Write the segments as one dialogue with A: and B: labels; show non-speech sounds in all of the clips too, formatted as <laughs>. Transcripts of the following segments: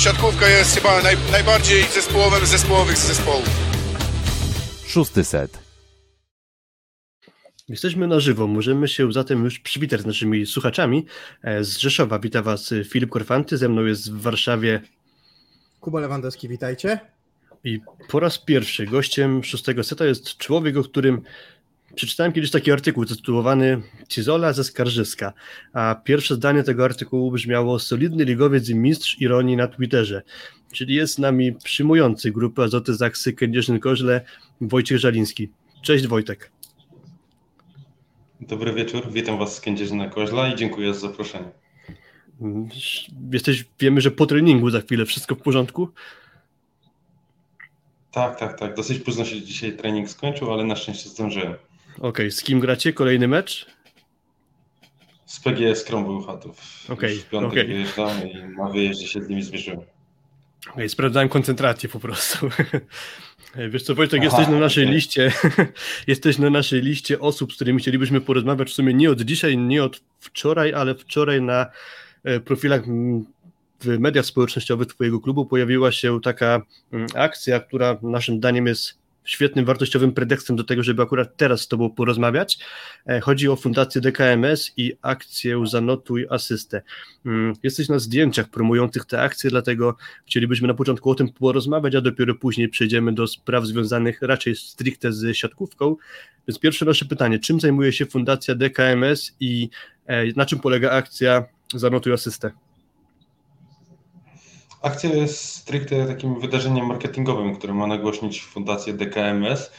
A: siatkówka jest chyba naj, najbardziej zespołowym z zespołowych z zespołów.
B: Szósty set.
C: Jesteśmy na żywo, możemy się zatem już przywitać z naszymi słuchaczami. E, z Rzeszowa wita Was Filip Korfanty, ze mną jest w Warszawie
D: Kuba Lewandowski, witajcie.
C: I po raz pierwszy gościem szóstego seta jest człowiek, o którym przeczytałem kiedyś taki artykuł zatytułowany Cizola ze Skarżyska, a pierwsze zdanie tego artykułu brzmiało solidny ligowiec i mistrz ironii na Twitterze, czyli jest z nami przyjmujący grupy Azoty Zaksy Kędzierzyn-Koźle Wojciech Żaliński. Cześć Wojtek.
E: Dobry wieczór, witam Was z Kędzierzyna Koźla i dziękuję za zaproszenie.
C: Jesteś, wiemy, że po treningu za chwilę wszystko w porządku?
E: Tak, tak, tak. Dosyć późno się dzisiaj trening skończył, ale na szczęście zdążyłem.
C: Okej, okay. z kim gracie? Kolejny mecz?
E: Z PGS Chatów.
C: Okej,
E: okay, w piątek
C: okay.
E: wyjeżdżamy i na wyjeździe się z nimi zmierzyłem.
C: Okay, sprawdzałem koncentrację po prostu. <laughs> Wiesz co, Wojtek, Aha, jesteś na naszej okay. liście, <laughs> jesteś na naszej liście osób, z którymi chcielibyśmy porozmawiać w sumie nie od dzisiaj, nie od wczoraj, ale wczoraj na e, profilach w mediach społecznościowych Twojego klubu pojawiła się taka akcja, która naszym zdaniem jest świetnym, wartościowym pretekstem do tego, żeby akurat teraz z Tobą porozmawiać. E, chodzi o Fundację DKMS i akcję Zanotuj Asystę. Jesteś na zdjęciach promujących te akcje, dlatego chcielibyśmy na początku o tym porozmawiać, a dopiero później przejdziemy do spraw związanych raczej stricte z siatkówką. Więc pierwsze nasze pytanie, czym zajmuje się Fundacja DKMS i e, na czym polega akcja Zanotuj Asystę?
E: Akcja jest stricte takim wydarzeniem marketingowym, które ma nagłośnić Fundację DKMS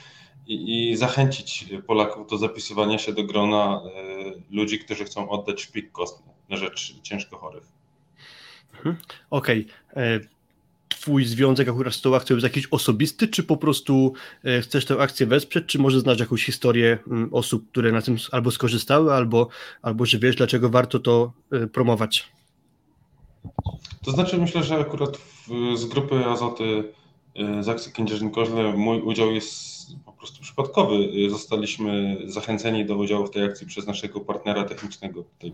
E: i, i zachęcić Polaków do zapisywania się do grona y, ludzi, którzy chcą oddać szpik kostny na rzecz ciężko chorych.
C: Mhm. Okej. Okay. E, twój związek akurat z tą akcją jest jakiś osobisty, czy po prostu e, chcesz tę akcję wesprzeć, czy może znasz jakąś historię osób, które na tym albo skorzystały, albo, albo że wiesz, dlaczego warto to promować?
E: To znaczy myślę, że akurat w, z grupy Azoty y, z akcji Kędzierzyn-Koźle mój udział jest po prostu przypadkowy. Zostaliśmy zachęceni do udziału w tej akcji przez naszego partnera technicznego, tutaj,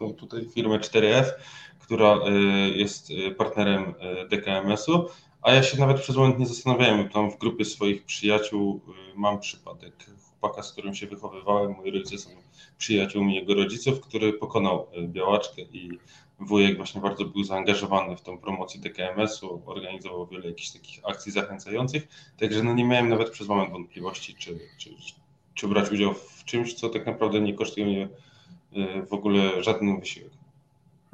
E: no tutaj firmę 4F, która y, jest partnerem DKMS-u, a ja się nawet przez moment nie zastanawiałem, tam w grupie swoich przyjaciół mam przypadek chłopaka, z którym się wychowywałem, moi rodzice są przyjaciółmi jego rodziców, który pokonał białaczkę i wujek właśnie bardzo był zaangażowany w tą promocję DKMS-u, organizował wiele jakichś takich akcji zachęcających, także no nie miałem nawet przez moment wątpliwości, czy, czy, czy brać udział w czymś, co tak naprawdę nie kosztuje mnie w ogóle żaden wysiłek.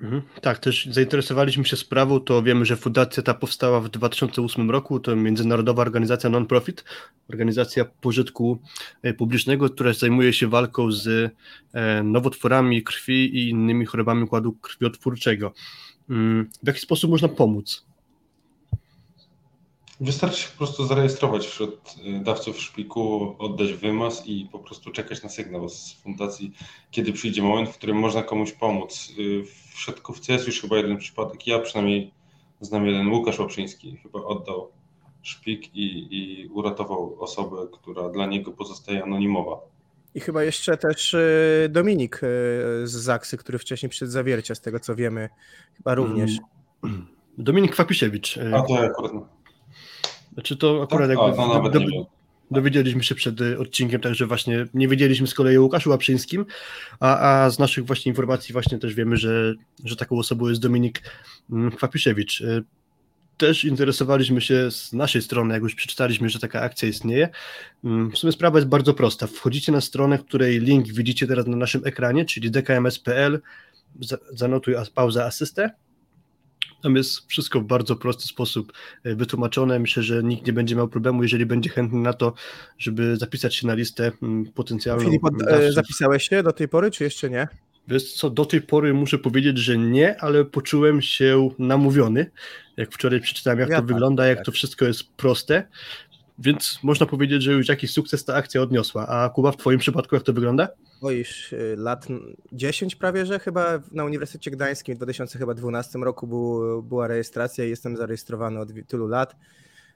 C: Mhm. Tak, też zainteresowaliśmy się sprawą, to wiemy, że fundacja ta powstała w 2008 roku, to międzynarodowa organizacja non-profit, organizacja pożytku e, publicznego, która zajmuje się walką z e, nowotworami krwi i innymi chorobami układu krwiotwórczego. Mm, w jaki sposób można pomóc?
E: Wystarczy się po prostu zarejestrować wśród y, dawców szpiku, oddać wymaz i po prostu czekać na sygnał z fundacji, kiedy przyjdzie moment, w którym można komuś pomóc. Y, w siatkówce jest już chyba jeden przypadek. Ja przynajmniej znam jeden, Łukasz Łaprzyński chyba oddał szpik i, i uratował osobę, która dla niego pozostaje anonimowa.
D: I chyba jeszcze też y, Dominik z Zaksy, który wcześniej przyszedł zawiercia, z tego co wiemy, chyba również.
C: Mm. Dominik Kwapisiewicz.
E: A to akurat.
C: Znaczy to akurat tak, jakby
E: a, do,
C: dowiedzieliśmy się przed y, odcinkiem, także właśnie nie wiedzieliśmy z kolei o Łukaszu Łaprzyńskim, a, a z naszych właśnie informacji właśnie też wiemy, że, że taką osobą jest Dominik mm, Kwapiszewicz. Y, też interesowaliśmy się z naszej strony, jak już przeczytaliśmy, że taka akcja istnieje. Mm, w sumie sprawa jest bardzo prosta. Wchodzicie na stronę, której link widzicie teraz na naszym ekranie, czyli dkms.pl, zanotuj pauza asystę tam jest wszystko w bardzo prosty sposób e, wytłumaczone. Myślę, że nikt nie będzie miał problemu, jeżeli będzie chętny na to, żeby zapisać się na listę mm, potencjalną.
D: Filip, e, zapisałeś się do tej pory, czy jeszcze nie?
C: Wiesz co, do tej pory muszę powiedzieć, że nie, ale poczułem się namówiony, jak wczoraj przeczytałem, jak ja to tak, wygląda, jak tak. to wszystko jest proste, więc można powiedzieć, że już jakiś sukces ta akcja odniosła. A Kuba, w Twoim przypadku jak to wygląda?
D: Boisz y, lat 10 prawie, że chyba na Uniwersytecie Gdańskim w 2012 roku był, była rejestracja i jestem zarejestrowany od tylu lat.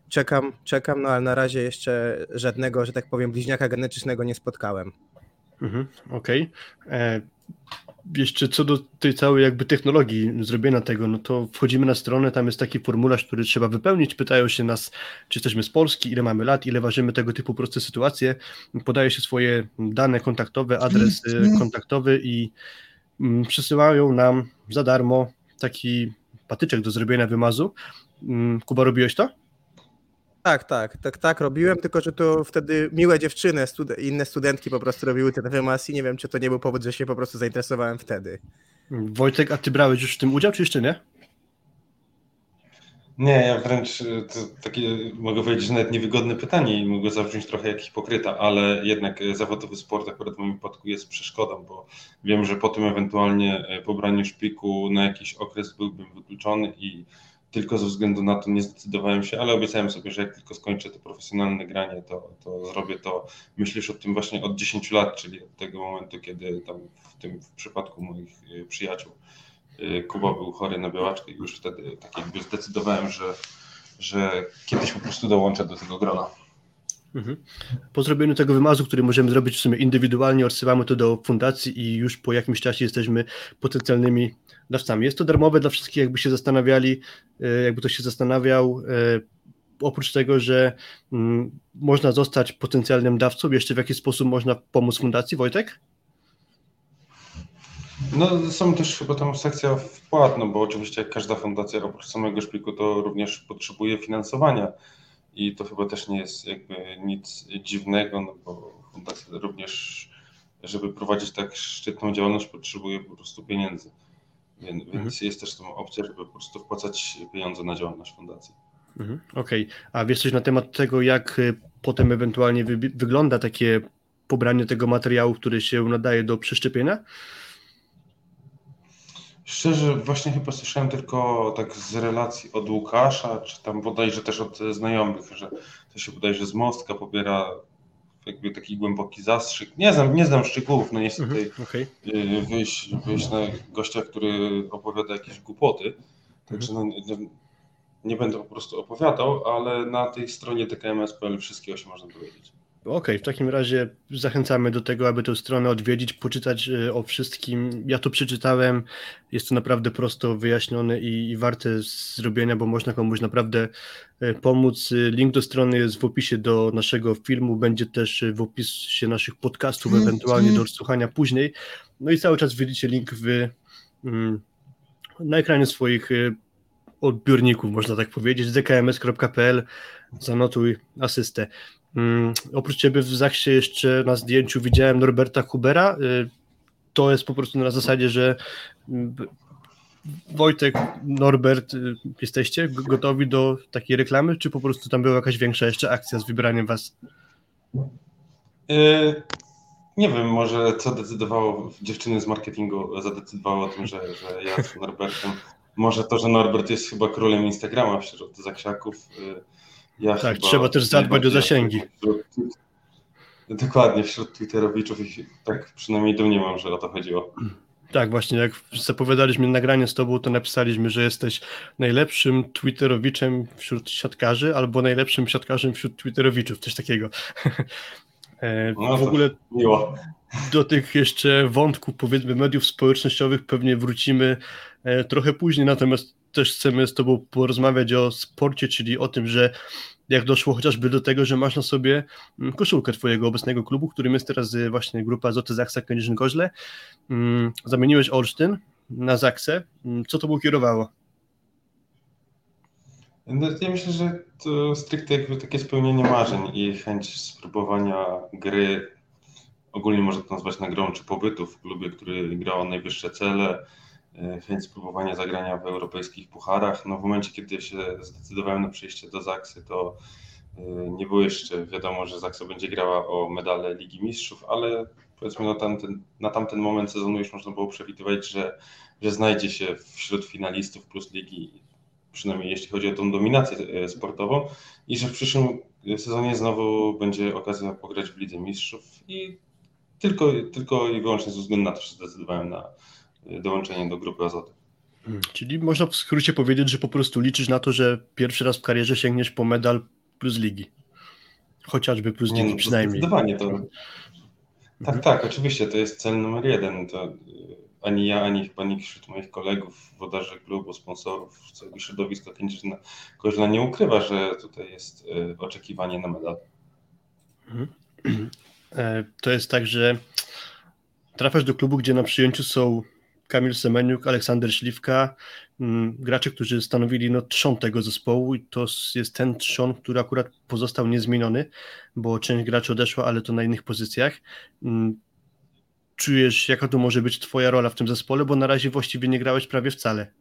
D: Czekam, czekam, no ale na razie jeszcze żadnego, że tak powiem, bliźniaka genetycznego nie spotkałem.
C: Mhm, Okej. Okay. E, jeszcze co do tej całej jakby technologii zrobienia tego, no to wchodzimy na stronę, tam jest taki formularz, który trzeba wypełnić, pytają się nas, czy jesteśmy z Polski, ile mamy lat, ile ważymy, tego typu proste sytuacje, podaje się swoje dane kontaktowe, adres y, kontaktowy i mm, przysyłają nam za darmo taki patyczek do zrobienia wymazu. Mm, Kuba, robiłeś to?
D: Tak, tak, tak, tak robiłem, tylko że to wtedy miłe dziewczyny, stud- inne studentki po prostu robiły ten wymaz i nie wiem, czy to nie był powód, że się po prostu zainteresowałem wtedy.
C: Wojtek, a ty brałeś już w tym udział, czy jeszcze nie?
E: Nie, ja wręcz to takie mogę powiedzieć, że nawet niewygodne pytanie i mogę zabrzmieć trochę jak hipokryta, ale jednak y, zawodowy sport akurat w moim wypadku jest przeszkodą, bo wiem, że po tym ewentualnie y, pobraniu szpiku na jakiś okres byłbym wykluczony i tylko ze względu na to nie zdecydowałem się, ale obiecałem sobie, że jak tylko skończę to profesjonalne granie, to, to zrobię to, myślisz o tym właśnie od 10 lat, czyli od tego momentu, kiedy tam w tym w przypadku moich przyjaciół Kuba był chory na białaczkę i już wtedy tak jakby zdecydowałem, że, że kiedyś po prostu dołączę do tego grona.
C: Mhm. Po zrobieniu tego wymazu, który możemy zrobić w sumie indywidualnie, odsyłamy to do fundacji i już po jakimś czasie jesteśmy potencjalnymi dawcami. Jest to darmowe dla wszystkich, jakby się zastanawiali, e, jakby ktoś się zastanawiał. E, oprócz tego, że mm, można zostać potencjalnym dawcą, jeszcze w jaki sposób można pomóc fundacji, Wojtek?
E: No są też chyba tam sekcja wpłat, no bo oczywiście jak każda fundacja oprócz samego szpiku to również potrzebuje finansowania i to chyba też nie jest jakby nic dziwnego, no bo fundacja również, żeby prowadzić tak szczytną działalność potrzebuje po prostu pieniędzy. Więc, mhm. więc jest też tą opcja, żeby po prostu wpłacać pieniądze na działalność fundacji.
C: Mhm. Okej, okay. a wiesz coś na temat tego, jak y, potem ewentualnie wy wygląda takie pobranie tego materiału, który się nadaje do przeszczepienia?
E: Szczerze, właśnie chyba słyszałem tylko tak z relacji od Łukasza, czy tam bodajże też od znajomych, że to się bodajże z Mostka pobiera jakby taki głęboki zastrzyk. Nie znam, nie znam szczegółów, no nie chcę tutaj mhm, okay. wyjść, wyjść na gościa, który opowiada jakieś głupoty, także no, nie, nie będę po prostu opowiadał, ale na tej stronie DKMS.pl wszystkiego się można dowiedzieć.
C: Okej, okay, w takim razie zachęcamy do tego, aby tę stronę odwiedzić, poczytać e, o wszystkim. Ja to przeczytałem, jest to naprawdę prosto wyjaśnione i, i warte zrobienia, bo można komuś naprawdę e, pomóc. Link do strony jest w opisie do naszego filmu, będzie też w opisie naszych podcastów, mm, ewentualnie do odsłuchania później. No i cały czas widzicie link w, mm, na ekranie swoich e, odbiorników, można tak powiedzieć, dkms.pl, zanotuj asystę. Mm, oprócz ciebie w Zachsie jeszcze na zdjęciu widziałem Norberta Hubera. Y, to jest po prostu na zasadzie, że mm, Wojtek, Norbert, y, jesteście gotowi do takiej reklamy, czy po prostu tam była jakaś większa jeszcze akcja z wybraniem was?
E: Yy, nie wiem, może co decydowało, dziewczyny z marketingu zadecydowało o tym, że, że ja z Norbertem, może to, że Norbert jest chyba królem Instagrama wśród Zachsiaków, yy,
C: ja tak, trzeba też zadbać o zasięgi.
E: dokładnie, wśród Twitterowiczów i tak przynajmniej domniemam, że o to chodziło.
C: Tak, właśnie jak zapowiadaliśmy nagranie z tobą, to napisaliśmy, że jesteś najlepszym Twitterowiczem wśród siatkarzy albo najlepszym siatkarzem wśród Twitterowiczów, coś takiego. <laughs> E, no, w ogóle miło. do tych jeszcze wątków, powiedzmy, mediów społecznościowych pewnie wrócimy e, trochę później, natomiast też chcemy z Tobą porozmawiać o sporcie, czyli o tym, że jak doszło chociażby do tego, że masz na sobie mm, koszulkę Twojego obecnego klubu, którym jest teraz y, właśnie grupa Zoty Zaksa Kędzierzyn-Koźle. Mm, zamieniłeś Olsztyn na Zaksę. Mm, co to było kierowało?
E: No, ja myślę, że to stricte jakby takie spełnienie marzeń i chęć spróbowania gry, ogólnie można to nazwać nagrą czy pobytu w klubie, który grał najwyższe cele, chęć spróbowania zagrania w europejskich pucharach. No w momencie, kiedy się zdecydowałem na przyjście do Zaksy, to e, nie było jeszcze wiadomo, że Zaksa będzie grała o medale Ligi Mistrzów, ale powiedzmy na tamten, na tamten moment sezonu już można było przewidywać, że, że znajdzie się wśród finalistów plus ligi, przynajmniej jeśli chodzi o tą dominację e, sportową i że w przyszłym sezonie znowu będzie okazja pograć w Lidze Mistrzów i tylko, tylko i wyłącznie ze względu na to, że zdecydowałem na, dołączenie do grupy Azoty.
C: Hmm, czyli można w skrócie powiedzieć, że po prostu liczysz na to, że pierwszy raz w karierze sięgniesz po medal plus ligi. Chociażby plus ligi
E: no,
C: przynajmniej.
E: Zdecydowanie to. Tak, tak, oczywiście, to jest cel numer jeden. To ani ja, ani chyba nikt wśród moich kolegów, wodarzy klubu, sponsorów, całego środowiska Koźla nie ukrywa, że tutaj jest oczekiwanie na medal.
C: Mhm. To jest tak, że trafiasz do klubu, gdzie na przyjęciu są Kamil Semeniuk, Aleksander Śliwka, mm, gracze, którzy stanowili no, trzon tego zespołu i to jest ten trzon, który akurat pozostał niezmieniony, bo część graczy odeszła, ale to na innych pozycjach. Mm, czujesz, jaka to może być twoja rola w tym zespole, bo na razie właściwie nie grałeś prawie wcale.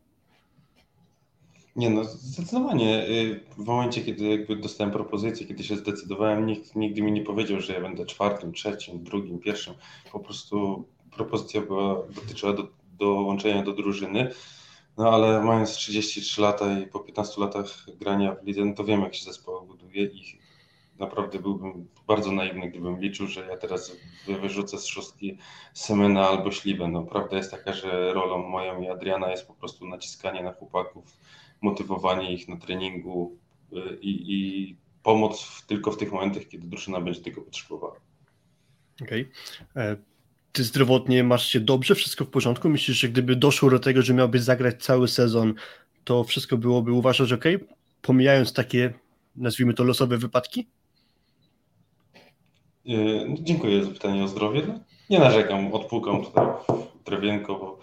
E: Nie no, zdecydowanie. Y, w momencie, kiedy jakby dostałem propozycję, kiedy się zdecydowałem, nikt nigdy mi nie powiedział, że ja będę czwartym, trzecim, drugim, pierwszym. Po prostu propozycja była, dotyczyła do, dołączenia do drużyny. No ale mając 33 lata i po 15 latach grania w lidze, no to wiem, jak się zespoł buduje i naprawdę byłbym bardzo naiwny, gdybym liczył, że ja teraz wyrzucę z szóstki Semena albo Śliwę. No, prawda jest taka, że rolą moją i Adriana jest po prostu naciskanie na chłopaków, motywowanie ich na treningu y, i, i pomoc w, tylko w tych momentach, kiedy drużyna będzie tego potrzebowała.
C: Okej. Okay. Ty zdrowotnie masz się dobrze, wszystko w porządku? Myślisz, że gdyby doszło do tego, że miałbyś zagrać cały sezon, to wszystko byłoby uważać ok? Pomijając takie, nazwijmy to, losowe wypadki?
E: E, no, dziękuję za pytanie o zdrowie. No, nie narzekam, odpukam tutaj drewienko, bo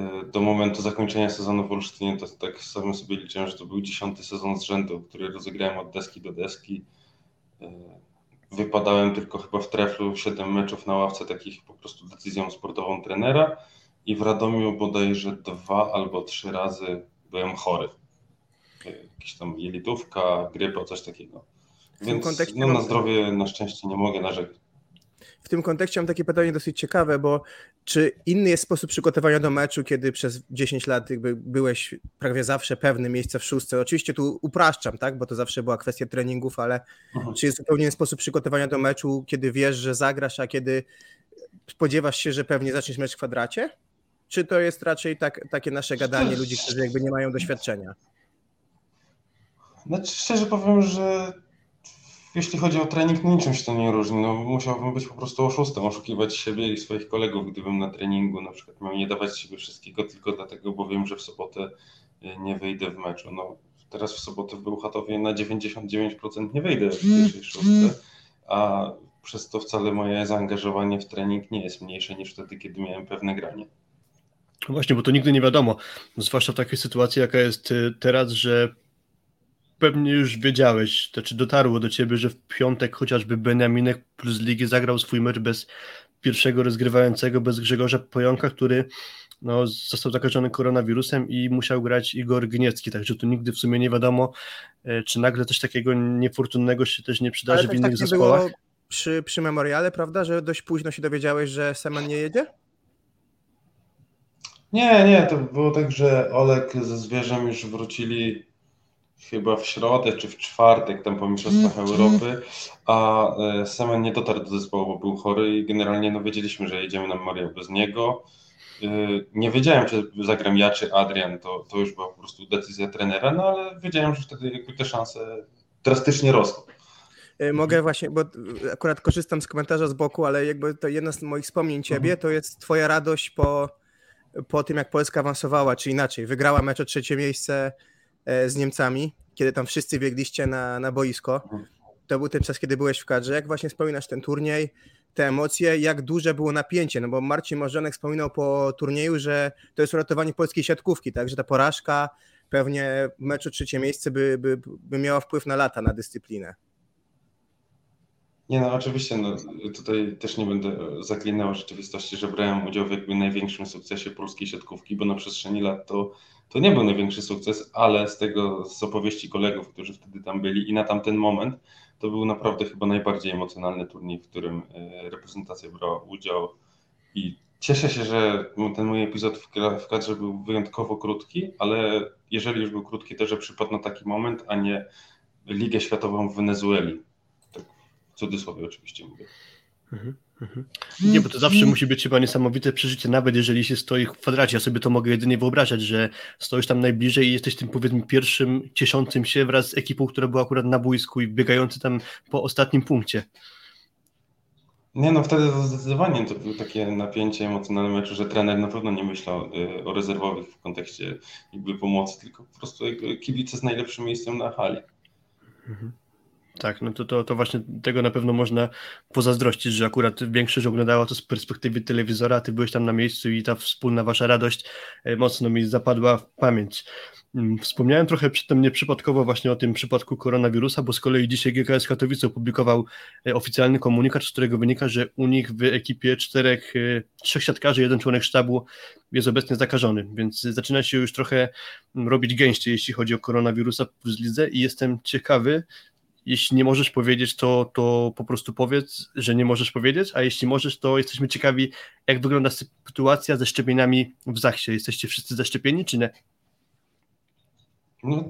E: e, do momentu zakończenia sezonu w Olsztynie to tak samo sobie liczyłem, że to był dziesiąty sezon z rzędu, który rozegrałem od deski do deski. E, wypadałem tylko chyba w treflu 7 meczów na ławce takich po prostu decyzją sportową trenera i w Radomiu bodajże dwa albo trzy razy byłem chory. Jakiś tam jelitówka, grypa, coś takiego. Więc no, na zdrowie na szczęście nie mogę narzekać.
D: W tym kontekście mam takie pytanie dosyć ciekawe, bo czy inny jest sposób przygotowania do meczu, kiedy przez 10 lat jakby byłeś prawie zawsze pewny miejsca w szóstce? Oczywiście tu upraszczam, tak, bo to zawsze była kwestia treningów, ale mhm. czy jest zupełnie inny sposób przygotowania do meczu, kiedy wiesz, że zagrasz, a kiedy spodziewasz się, że pewnie zaczniesz mecz w kwadracie? Czy to jest raczej tak, takie nasze gadanie ludzi, którzy jakby nie mają doświadczenia?
E: Znaczy, szczerze powiem, że jeśli chodzi o trening, niczym się to nie różni. No, musiałbym być po prostu oszustem, oszukiwać siebie i swoich kolegów, gdybym na treningu na przykład miał nie dawać siebie wszystkiego tylko dlatego, bo wiem, że w sobotę y, nie wyjdę w meczu. No, teraz w sobotę w Bełchatowie na 99% nie wyjdę w pierwszej szóstce, a przez to wcale moje zaangażowanie w trening nie jest mniejsze niż wtedy, kiedy miałem pewne granie.
C: No właśnie, bo to nigdy nie wiadomo, zwłaszcza w takiej sytuacji, jaka jest y, teraz, że pewnie już wiedziałeś, to czy dotarło do ciebie, że w piątek chociażby Beniaminek plus Ligi zagrał swój mecz bez pierwszego rozgrywającego, bez Grzegorza Pojąka, który no, został zakażony koronawirusem i musiał grać Igor Gniecki, także tu nigdy w sumie nie wiadomo, e, czy nagle coś takiego niefortunnego się też nie przydarzy Ale w innych tak zespołach. Było
D: przy, przy memoriale, prawda, że dość późno się dowiedziałeś, że Semen nie jedzie?
E: Nie, nie, to było tak, że Olek ze Zwierzem już wrócili chyba w środę czy w czwartek, tam po Mistrzostwach mm, Europy, a e, Semen nie dotarł do zespołu, bo był chory i generalnie no, wiedzieliśmy, że jedziemy na Mario bez niego. E, nie wiedziałem, czy zagram ja czy Adrian, to, to już była po prostu decyzja trenera, no ale wiedziałem, że wtedy jakby te szanse drastycznie rosną.
D: E, mogę właśnie, bo akurat korzystam z komentarza z boku, ale jakby to jedno z moich wspomnień ciebie, mhm. to jest twoja radość po, po tym, jak Polska awansowała, czy inaczej, wygrała mecz o trzecie miejsce z Niemcami, kiedy tam wszyscy biegliście na, na boisko. To był ten czas, kiedy byłeś w kadrze. Jak właśnie wspominasz ten turniej, te emocje, jak duże było napięcie? No bo Marcin Morzonek wspominał po turnieju, że to jest uratowanie polskiej siatkówki, tak, że ta porażka pewnie w meczu trzecie miejsce by, by, by miała wpływ na lata, na dyscyplinę.
E: Nie no, oczywiście, no, tutaj też nie będę zaklinał rzeczywistości, że brałem udział w jakby największym sukcesie polskiej siatkówki, bo na przestrzeni lat to to nie był największy sukces, ale z tego, z opowieści kolegów, którzy wtedy tam byli i na tamten moment, to był naprawdę chyba najbardziej emocjonalny turniej, w którym e, reprezentacja brała udział i cieszę się, że ten mój epizod w kadrze był wyjątkowo krótki, ale jeżeli już był krótki, to że przypadł na taki moment, a nie Ligę Światową w Wenezueli. W cudzysłowie oczywiście mówię.
C: Mhm. Mhm. Nie, bo to zawsze musi być chyba niesamowite przeżycie, nawet jeżeli się stoi w kwadracie. Ja sobie to mogę jedynie wyobrażać, że stoisz tam najbliżej i jesteś tym powiedzmy pierwszym cieszącym się wraz z ekipą, która była akurat na boisku i biegający tam po ostatnim punkcie.
E: Nie no, wtedy zdecydowanie to było takie napięcie emocjonalne meczu, że trener na pewno nie myślał y, o rezerwowych w kontekście jakby pomocy, tylko po prostu kibice z najlepszym miejscem na hali.
C: Mhm. Tak, no to, to, to właśnie tego na pewno można pozazdrościć, że akurat większość oglądała to z perspektywy telewizora, ty byłeś tam na miejscu i ta wspólna wasza radość e, mocno mi zapadła w pamięć. Mm, wspomniałem trochę przedtem nieprzypadkowo właśnie o tym przypadku koronawirusa, bo z kolei dzisiaj GKS Katowice opublikował e, oficjalny komunikat, z którego wynika, że u nich w ekipie czterech, e, trzech siatkarzy, jeden członek sztabu jest obecnie zakażony, więc zaczyna się już trochę mm, robić gęściej, jeśli chodzi o koronawirusa plus lidze i jestem ciekawy, jeśli nie możesz powiedzieć, to, to po prostu powiedz, że nie możesz powiedzieć, a jeśli możesz, to jesteśmy ciekawi, jak wygląda sytuacja ze szczepieniami w Zachsie. Jesteście wszyscy zaszczepieni, czy nie?
E: No,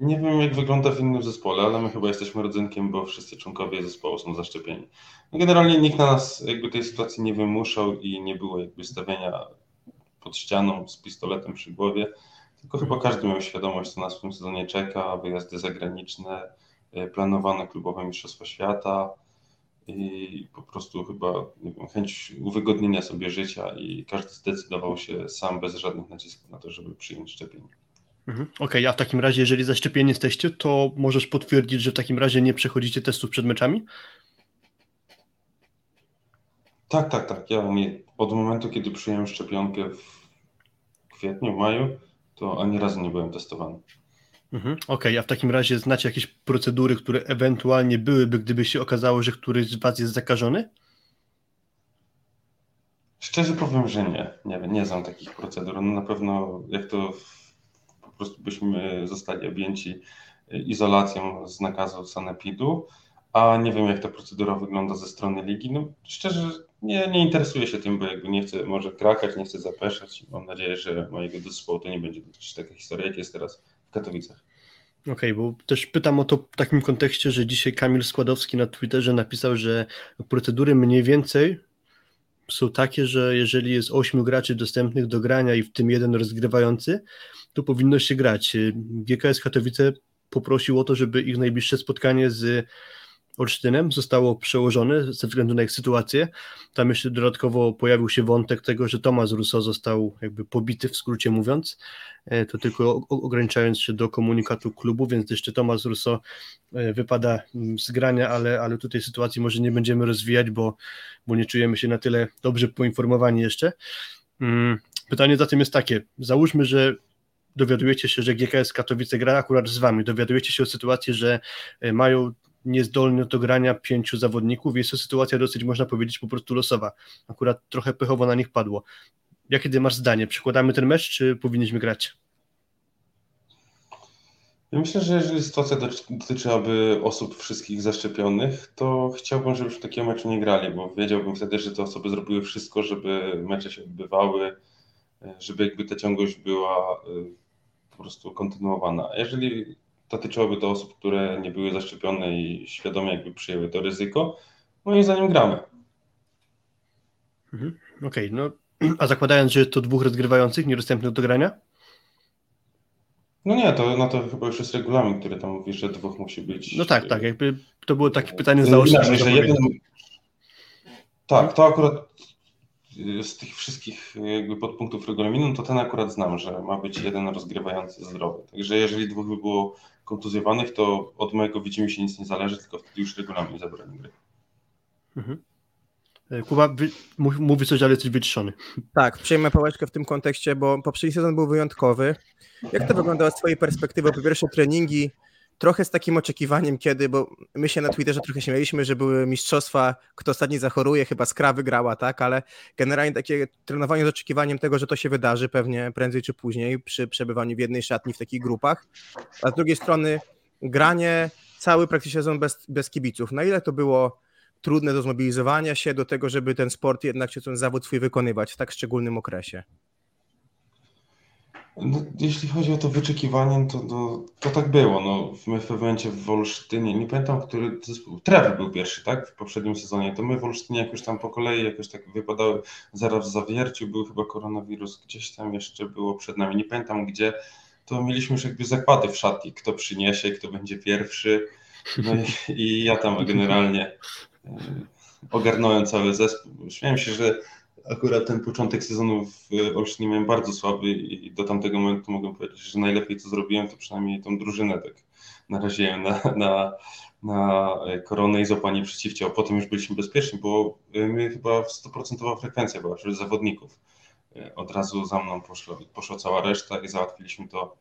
E: nie wiem, jak wygląda w innym zespole, ale my chyba jesteśmy rodzynkiem, bo wszyscy członkowie zespołu są zaszczepieni. No, generalnie nikt na nas jakby tej sytuacji nie wymuszał i nie było jakby stawiania pod ścianą z pistoletem przy głowie, tylko chyba każdy miał świadomość, co nas w tym sezonie czeka, wyjazdy zagraniczne, planowane klubowe Mistrzostwa Świata i po prostu chyba wiem, chęć uwygodnienia sobie życia i każdy zdecydował się sam bez żadnych nacisków na to, żeby przyjąć szczepienie.
C: Mhm. Okej, okay, a w takim razie, jeżeli zaszczepieni jesteście, to możesz potwierdzić, że w takim razie nie przechodzicie testów przed meczami?
E: Tak, tak, tak. Ja nie, od momentu, kiedy przyjąłem szczepionkę w kwietniu, maju, to ani razu nie byłem testowany.
C: Mhm, Okej, okay, a w takim razie znacie jakieś procedury, które ewentualnie byłyby, gdyby się okazało, że któryś z Was jest zakażony?
E: Szczerze powiem, że nie. Nie, nie znam takich procedur. No na pewno jak to po prostu byśmy zostali objęci izolacją z nakazu sanepidu, a nie wiem jak ta procedura wygląda ze strony ligi. No szczerze nie, nie interesuję się tym, bo jakby nie chcę może krakać, nie chcę zapeszać. Mam nadzieję, że mojego zespołu to nie będzie dotyczyć taka historia, jak jest teraz w Katowicach.
C: Okej, okay, bo też pytam o to w takim kontekście, że dzisiaj Kamil Składowski na Twitterze napisał, że procedury mniej więcej są takie, że jeżeli jest 8 graczy dostępnych do grania i w tym jeden rozgrywający, to powinno się grać. GKS Katowice poprosił o to, żeby ich najbliższe spotkanie z Olsztynem zostało przełożone ze względu na ich sytuację. Tam jeszcze dodatkowo pojawił się wątek tego, że Tomasz Russo został jakby pobity, w skrócie mówiąc, e, to tylko ograniczając się do komunikatu klubu, więc jeszcze Tomasz Russo e, wypada mm, z grania, ale, ale tutaj sytuacji może nie będziemy rozwijać, bo, bo nie czujemy się na tyle dobrze poinformowani jeszcze. Mm, pytanie zatem jest takie, załóżmy, że dowiadujecie się, że GKS Katowice gra akurat z wami, dowiadujecie się o sytuacji, że e, mają niezdolny do grania pięciu zawodników. Jest to sytuacja dosyć, można powiedzieć, po prostu losowa. Akurat trochę pechowo na nich padło. Jakie ty masz zdanie? Przekładamy ten mecz, czy powinniśmy grać?
E: Ja myślę, że jeżeli sytuacja dotyczyłaby osób wszystkich zaszczepionych, to chciałbym, żeby w takiego meczu nie grali, bo wiedziałbym wtedy, że te osoby zrobiły wszystko, żeby mecze się odbywały, żeby jakby ta ciągłość była y, po prostu kontynuowana. Jeżeli dotyczyłoby to osób, które nie były zaszczepione i świadomie jakby przyjęły to ryzyko, no i za nim gramy.
C: Mhm. Okej, okay, no <clears throat> a zakładając, że to dwóch rozgrywających niedostępnych do grania?
E: No nie, to na to chyba już jest regulamin, który tam mówi, że dwóch musi być.
C: No tak, tak, jakby to było takie pytanie zaostrzone.
E: że jeden... Tak, to akurat z tych wszystkich jakby podpunktów regulaminu, to ten akurat znam, że ma być jeden rozgrywający zdrowy. Także jeżeli dwóch by było kontuzjowanych, to od mojego widzimy się nic nie zależy, tylko wtedy już regulamin zabroni gry.
C: Mhm. E, Kuba mówi coś, ale jesteś wyciszony.
D: Tak, przyjmę pałeczkę w tym kontekście, bo poprzedni sezon był wyjątkowy. Jak to wyglądało z Twojej perspektywy? Po pierwsze treningi, trochę z takim oczekiwaniem, kiedy, bo my się na Twitterze trochę śmieliśmy, że były mistrzostwa, kto ostatni zachoruje, chyba Skra wygrała, tak, ale generalnie takie trenowanie z oczekiwaniem tego, że to się wydarzy pewnie prędzej czy później przy przebywaniu w jednej szatni w takich grupach, a z drugiej strony granie cały praktycznie sezon bez, bez kibiców. Na ile to było trudne do zmobilizowania się do tego, żeby ten sport jednak, czy ten zawód swój wykonywać w tak szczególnym okresie?
E: No, jeśli chodzi o to wyczekiwanie, to, to, to tak było. No, my w pewnym momencie w Wolsztynie, nie pamiętam, który zespół, Trewy był pierwszy, tak, w poprzednim sezonie, to my w Wolsztynie jakoś tam po kolei jakoś tak wypadały, zaraz w Zawierciu był chyba koronawirus, gdzieś tam jeszcze było przed nami, nie pamiętam gdzie, to mieliśmy już jakby zakłady w szatni, kto przyniesie, kto będzie pierwszy, no i, i ja tam generalnie ogarnąłem cały zespół. Śmiałem się, że akurat ten początek sezonu w Olsztynie miałem bardzo słaby i do tamtego momentu mogę powiedzieć, że najlepiej co zrobiłem, to przynajmniej tą drużynę tak naraziłem na, na, na koronę i złapanie przeciwciał. Potem już byliśmy bezpieczni, bo my chyba 100% frekwencja była wśród zawodników. Od razu za mną poszło, poszła cała reszta i załatwiliśmy to,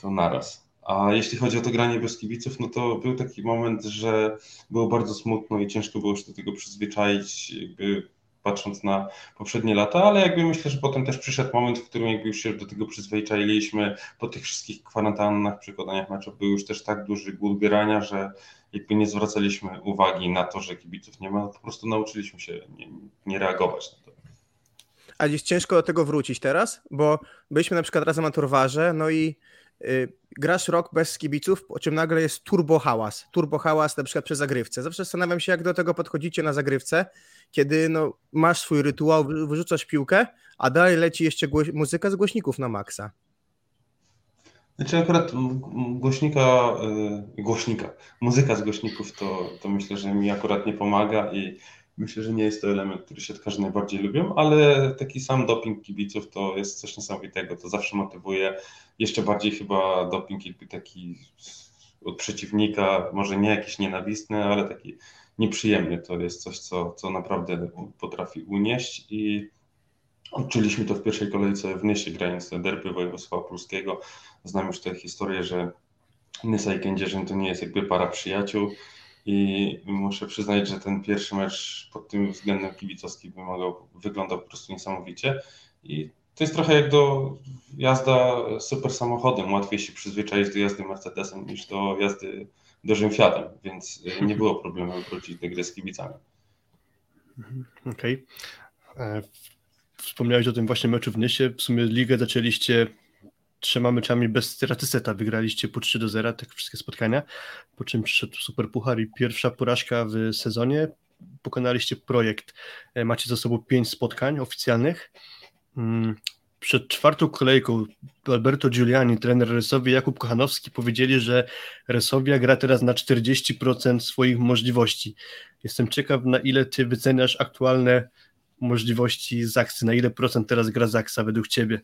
E: to naraz. A jeśli chodzi o to granie bez kibiców, no to był taki moment, że było bardzo smutno i ciężko było się do tego przyzwyczaić, jakby patrząc na poprzednie lata, ale jakby myślę, że potem też przyszedł moment, w którym jakby już się do tego przyzwyczailiśmy, po tych wszystkich kwarantannach, przykładaniach meczów był już też tak duży głód grania, że jakby nie zwracaliśmy uwagi na to, że kibiców nie ma, po prostu nauczyliśmy się nie, nie reagować na to.
D: A dziś ciężko do tego wrócić teraz, bo byliśmy na przykład razem na Torwarze, no i grasz rok bez kibiców, po czym nagle jest turbo hałas. Turbo hałas na przykład przy zagrywce. Zawsze zastanawiam się, jak do tego podchodzicie na zagrywce, kiedy no, masz swój rytuał, wyrzucasz piłkę, a dalej leci jeszcze muzyka z głośników na maksa.
E: Znaczy akurat głośnika, y, głośnika, muzyka z głośników to, to myślę, że mi akurat nie pomaga i myślę, że nie jest to element, który siatkarze najbardziej lubią, ale taki sam doping kibiców to jest coś niesamowitego, to zawsze motywuje, jeszcze bardziej chyba doping taki od przeciwnika, może nie jakiś nienawistny, ale taki nieprzyjemny, to jest coś, co, co naprawdę potrafi unieść i odczuliśmy to w pierwszej kolejce w Nysie, grając te derby województwa polskiego. Znam już tę historię, że Nysa i Kędzierzyn to nie jest jakby para przyjaciół i muszę przyznać, że ten pierwszy mecz pod tym względem kibicowskim wymagał, wyglądał po prostu niesamowicie i to jest trochę jak do jazda super samochodem. Łatwiej się przyzwyczaić do jazdy Mercedesem niż do jazdy dużym Fiatem, więc e, nie było problemu wrócić do gry z kibicami.
C: Mhm, okej. Okay. E, wspomniałeś o tym właśnie meczu w Nysie. W sumie ligę zaczęliście trzema meczami bez straty seta. Wygraliście po 3 do 0 te wszystkie spotkania, po czym przyszedł Super Puchar i pierwsza porażka w sezonie. Pokonaliście projekt. E, macie za sobą pięć spotkań oficjalnych. Mm, przed czwartą kolejką Alberto Giuliani, trener Resowi, Jakub Kochanowski powiedzieli, że Resowia gra teraz na 40% swoich możliwości. Jestem ciekaw, na ile ty wyceniasz aktualne możliwości Zaksy, na ile procent teraz gra Zaksa według ciebie?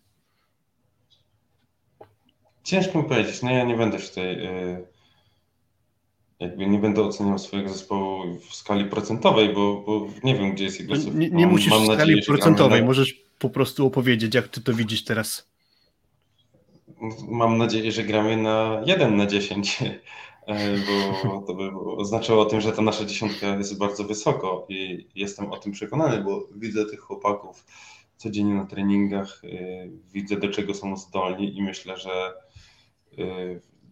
E: Ciężko mi powiedzieć, no ja nie będę w tej y, jakby nie będę oceniał swojego zespołu w skali procentowej, bo, bo nie wiem, gdzie jest jego...
C: Nie, nie mam, musisz mam w skali nadzieję, procentowej, możesz po prostu opowiedzieć, jak ty to widzisz teraz.
E: Mam nadzieję, że gramy na 1 na 10, <laughs> e, bo to by oznaczało o tym, że ta nasza dziesiątka jest bardzo wysoko i jestem o tym przekonany, bo widzę tych chłopaków codziennie na treningach, e, widzę do czego są zdolni i myślę, że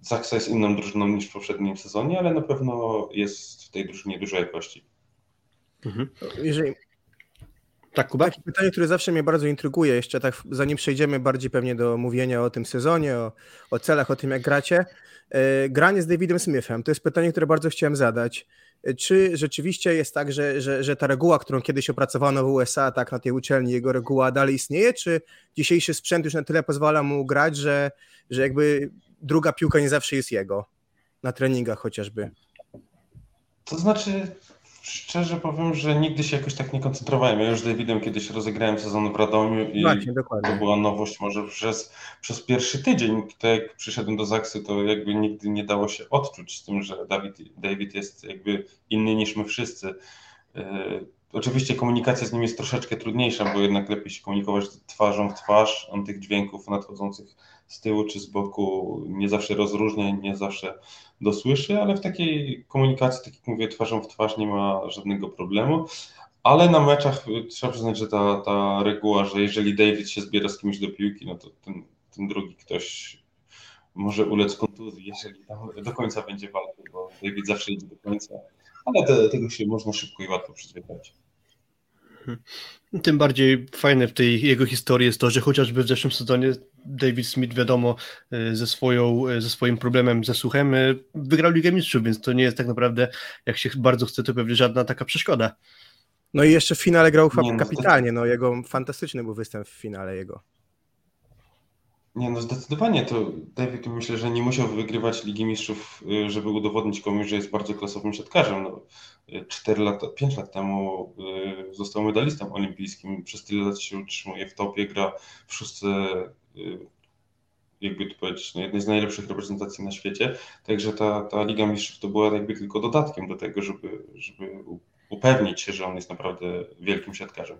E: Zaksa jest inną drużyną niż w poprzednim sezonie, ale na pewno jest w tej drużynie dużo jakości.
D: Mhm. Jeżeli, tak, Kuba? Takie pytanie, które zawsze mnie bardzo intryguje, jeszcze tak zanim przejdziemy bardziej pewnie do mówienia o tym sezonie, o, o celach, o tym jak gracie. E, granie z Davidem Smithem, to jest pytanie, które bardzo chciałem zadać. E, czy rzeczywiście jest tak, że, że, że ta reguła, którą kiedyś opracowano w USA, tak na tej uczelni, jego reguła dalej istnieje, czy dzisiejszy sprzęt już na tyle pozwala mu grać, że, że jakby druga piłka nie zawsze jest jego, na treningach chociażby?
E: To znaczy, Szczerze powiem, że nigdy się jakoś tak nie koncentrowałem. Ja już z Davidem kiedyś rozegrałem sezon w Radomiu i Właśnie, to była nowość może przez, przez pierwszy tydzień. Tak jak przyszedłem do Zaksy, to jakby nigdy nie dało się odczuć z tym, że David, David jest jakby inny niż my wszyscy. Yy, oczywiście komunikacja z nim jest troszeczkę trudniejsza, bo jednak lepiej się komunikować twarzą w twarz. On tych dźwięków nadchodzących z tyłu czy z boku nie zawsze rozróżnia, nie zawsze dosłyszy, ale w takiej komunikacji, tak jak mówię, twarzą w twarz nie ma żadnego problemu. Ale na meczach trzeba przyznać, że ta, ta reguła, że jeżeli David się zbiera z kimś do piłki, no to ten, ten drugi ktoś może ulec kontuzji, jeżeli tam do końca będzie walczył, bo David zawsze idzie do końca. Ale tego się można szybko i łatwo przyzwyczaić.
C: Tym bardziej fajne w tej jego historii jest to, że chociażby w zeszłym sezonie David Smith, wiadomo, e, ze, swoją, e, ze swoim problemem ze słuchem e, wygrał Ligę Mistrzów, więc to nie jest tak naprawdę, jak się bardzo chce, to pewnie żadna taka przeszkoda.
D: No i jeszcze w finale grał nie, no kapitalnie, no jego fantastyczny był występ w finale jego.
E: Nie, no zdecydowanie to David myślę, że nie musiał wygrywać Ligi Mistrzów, y, żeby udowodnić komuś, że jest bardzo klasowym siatkarzem. No, 4 lata, 5 lat temu y, został medalistą olimpijskim, przez tyle lat się utrzymuje w topie, gra w szóstce, y, jakby tu powiedzieć, no, jednej z najlepszych reprezentacji na świecie. Także ta, ta Liga Mistrzów to była jakby tylko dodatkiem do tego, żeby, żeby upewnić się, że on jest naprawdę wielkim siatkarzem.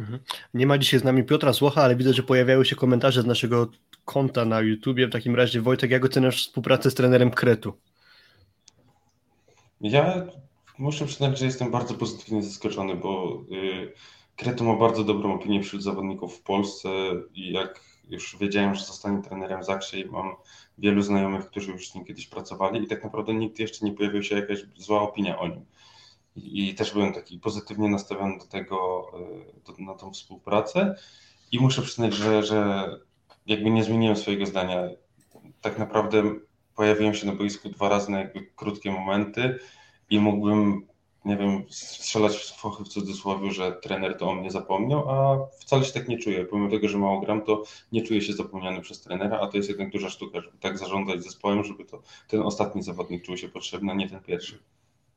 C: Mhm. Nie ma dzisiaj z nami Piotra Słocha, ale widzę, że pojawiają się komentarze z naszego konta na YouTubie. W takim razie, Wojtek, jak oceniasz współpracę z trenerem Kretu?
E: Ja muszę przyznać, że jestem bardzo pozytywnie zaskoczony, bo y, Kretu ma bardzo dobrą opinię wśród zawodników w Polsce i jak już wiedziałem, że zostanie trenerem Zakrze i mam wielu znajomych, którzy już z nim kiedyś pracowali i tak naprawdę nikt jeszcze nie pojawił się jakaś zła opinia o nim i też byłem taki pozytywnie nastawiony do tego, e, do, na tą współpracę i muszę przyznać, że, że jakby nie zmieniłem swojego zdania. Tak naprawdę pojawiłem się na boisku dwa razy na jakby krótkie momenty i mógłbym, nie wiem, strzelać w fochy w cudzysłowie, że trener to o mnie zapomniał, a wcale się tak nie czuję. Pomimo tego, że mało gram, to nie czuję się zapomniany przez trenera, a to jest jednak duża sztuka, żeby tak zarządzać zespołem, żeby to ten ostatni zawodnik czuł się potrzebny, a nie ten pierwszy.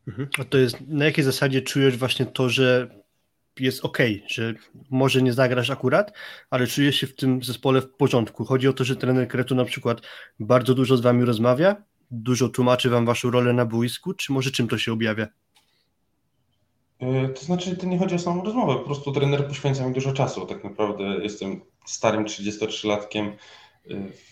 C: Mhm. A to jest, na jakiej zasadzie czujesz właśnie to, że jest ok, że może nie zagrasz akurat, ale czujesz się w tym zespole w porządku. Chodzi o to, że trener Kretu na przykład bardzo dużo z wami rozmawia, dużo tłumaczy wam waszą rolę na boisku, czy może czym to się objawia?
E: E, to znaczy, to nie chodzi o samą rozmowę, po prostu trener poświęca mi dużo czasu. Tak naprawdę jestem starym 33-latkiem,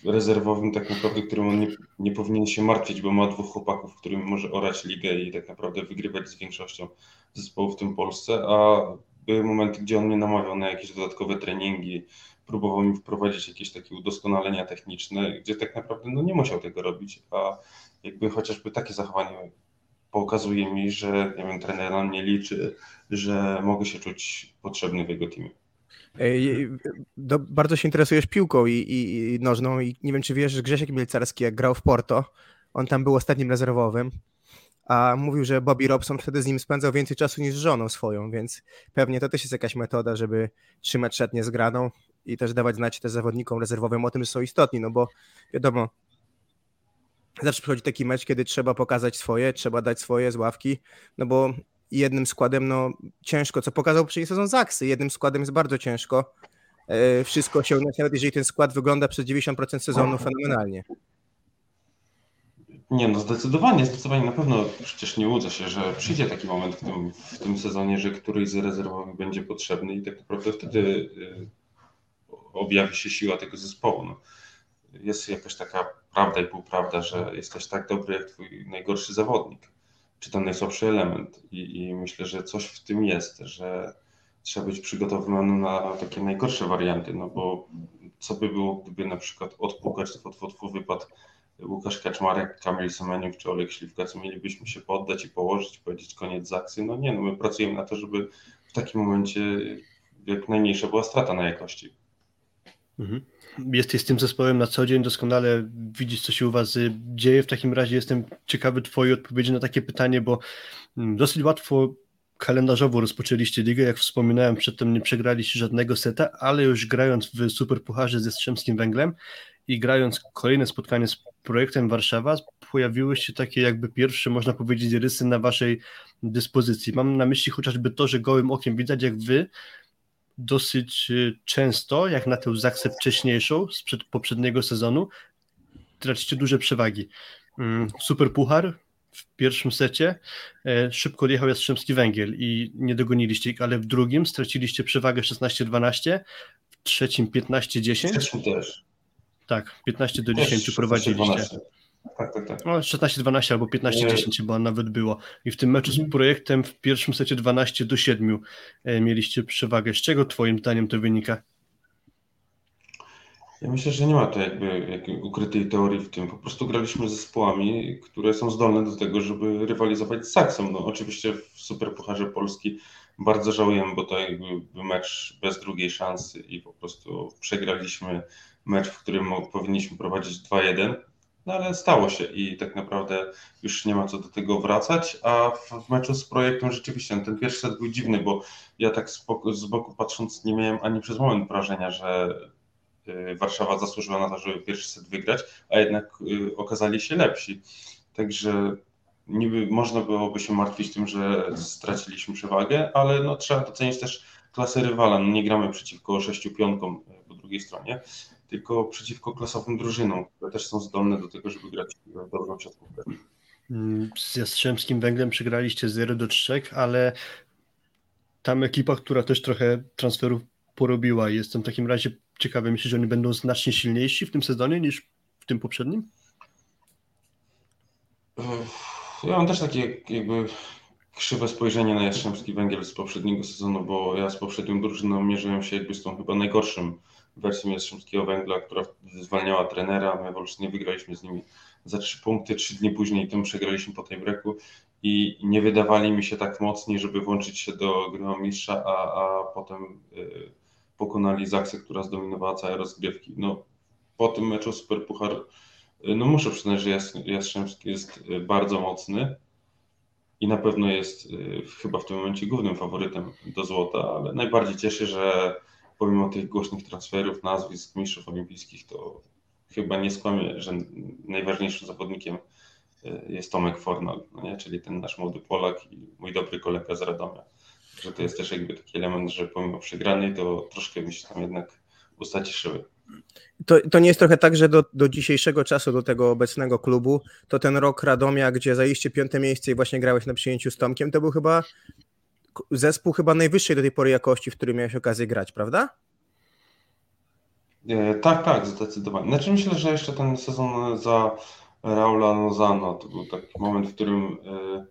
E: rezerwowym tak naprawdę, którym on nie, nie powinien się martwić, bo ma dwóch chłopaków, którym może orać ligę i tak naprawdę wygrywać z większością zespołów w tym Polsce, a były momenty, gdzie on mnie namawiał na jakieś dodatkowe treningi, próbował mi wprowadzić jakieś takie udoskonalenia techniczne, gdzie tak naprawdę no, nie musiał tego robić, a jakby chociażby takie zachowanie pokazuje mi, że nie wiem, trener na mnie liczy, że mogę się czuć potrzebny w jego teamie.
D: Do, bardzo się interesujesz piłką i, i, i, nożną i nie wiem, czy wiesz, że Grzesiek Mielcarski jak grał w Porto, on tam był ostatnim rezerwowym, a mówił, że Bobby Robson wtedy z nim spędzał więcej czasu niż z żoną swoją, więc pewnie to też jest jakaś metoda, żeby trzymać szatnię zgraną i też dawać znać też zawodnikom rezerwowym o tym, że są istotni, no bo wiadomo, zawsze przychodzi taki mecz, kiedy trzeba pokazać swoje, trzeba dać swoje z ławki, no bo jednym składem no ciężko, co pokazał poprzedni sezon Zaksy, jednym składem jest bardzo ciężko e, wszystko osiągnąć, nawet jeżeli ten skład wygląda przez 90% sezonu fenomenalnie.
E: Nie, no zdecydowanie, zdecydowanie na pewno przecież nie łudzę się, że przyjdzie taki moment w tym, w tym sezonie, że któryś z rezerwowych będzie potrzebny i tak naprawdę wtedy e, objawi się siła tego zespołu. No. Jest jakaś taka prawda i półprawda, że jesteś tak dobry jak twój najgorszy zawodnik czy ten najsłabszy element. I, I, myślę, że coś w tym jest, że trzeba być przygotowany na takie najgorsze warianty, no bo co by było, gdyby na przykład odpukać, tfu, wypadł Łukasz Kaczmarek, Kamil Semeniuk czy Olek Śliwka, co mielibyśmy się poddać i położyć, powiedzieć koniec z akcji. No nie, no my pracujemy na to, żeby w takim momencie jak najmniejsza była strata na jakości.
C: Mhm. Jesteś z tym zespołem na co dzień, doskonale widzisz, co się u Was dzieje. W takim razie jestem ciekawy Twojej odpowiedzi na takie pytanie, bo mm, dosyć łatwo kalendarzowo rozpoczęliście ligę. Jak wspominałem, przedtem nie przegraliście żadnego seta, ale już grając w Superpucharze ze Strzemskim Węglem i grając kolejne spotkanie z projektem Warszawa, pojawiły się takie jakby pierwsze, można powiedzieć, rysy na Waszej dyspozycji. Mam na myśli chociażby to, że gołym okiem widać, jak Wy dosyć y, często, jak na tę zaksę wcześniejszą sprzed poprzedniego sezonu, tracicie duże przewagi. Mm, super Puchar w pierwszym secie e, szybko odjechał Jastrzębski Węgiel i nie dogoniliście ich, ale w drugim straciliście przewagę 16-12, w trzecim 15-10. W trzecim
E: też.
C: Tak, 15 do 10 prowadziliście.
E: Tak, tak, tak.
C: No, 16-12 albo 15-10 chyba nawet było. I w tym meczu z mhm. projektem w pierwszym secie 12 do 7 e, mieliście przewagę. Z czego twoim zdaniem to wynika?
E: Ja myślę, że nie ma to jakby ukrytej teorii w tym. Po prostu graliśmy z zespołami, które są zdolne do tego, żeby rywalizować z Saksą. No, oczywiście w Superpucharze Polski bardzo żałujemy, bo to jakby mecz bez drugiej szansy i po prostu przegraliśmy mecz, w którym powinniśmy prowadzić 2-1 no ale stało się i tak naprawdę już nie ma co do tego wracać, a w meczu z projektem rzeczywiście no, ten pierwszy set był dziwny, bo ja tak z boku, patrząc nie miałem ani przez moment wrażenia, że y, Warszawa zasłużyła na to, żeby pierwszy set wygrać, a jednak y, okazali się lepsi. Także niby można byłoby się martwić tym, że straciliśmy przewagę, ale no, trzeba docenić też klasę rywala. No, nie gramy przeciwko sześciu pionkom po drugiej stronie, tylko przeciwko klasowym drużynom, które też są zdolne do tego, żeby grać dobrą siatkówkę.
C: Mm, z Jastrzębskim Węglem przegraliście 0 do 3, ale tam ekipa, która też trochę transferów porobiła. Jestem w takim razie ciekawy, myślę, że oni będą znacznie silniejsi w tym sezonie niż w tym poprzednim?
E: Ja mam też takie jakby krzywe spojrzenie na Jastrzębski Węgiel z poprzedniego sezonu, bo ja z poprzednią drużyną mierzyłem się jakby z tą chyba najgorszym wersją Jastrzębskiego Węgla, która zwalniała trenera. My w nie wygraliśmy z nimi za trzy punkty, trzy dni później tym przegraliśmy po tej breaku i nie wydawali mi się tak mocni, żeby włączyć się do gry mistrza, a, a potem y, pokonali Zaksę, która zdominowała całe rozgrywki. No, po tym meczu Super Puchar, y, no muszę przyznać, że Jastrzębski jest y, bardzo mocny i na pewno jest chyba w tym momencie głównym faworytem do złota, ale najbardziej cieszy, że pomimo tych głośnych transferów, nazwisk mistrzów olimpijskich, to chyba nie skłamię, że najważniejszym zawodnikiem e, jest Tomek Fornal, no nie? czyli ten nasz młody Polak i mój dobry kolega z Radomia. Że to jest też jakby taki element, że pomimo przegranej to troszkę mi się tam jednak usta cieszyły.
D: To, to nie jest trochę tak, że do, do dzisiejszego czasu, do tego obecnego klubu, to ten rok Radomia, gdzie zajęliście piąte miejsce i właśnie grałeś na przyjęciu z Tomkiem, to był chyba zespół chyba najwyższej do tej pory jakości, w którym miałeś okazję grać, prawda?
E: E, tak, tak, zdecydowanie. Znaczy myślę, że jeszcze ten sezon za Raula Lozano to był taki moment, w którym e,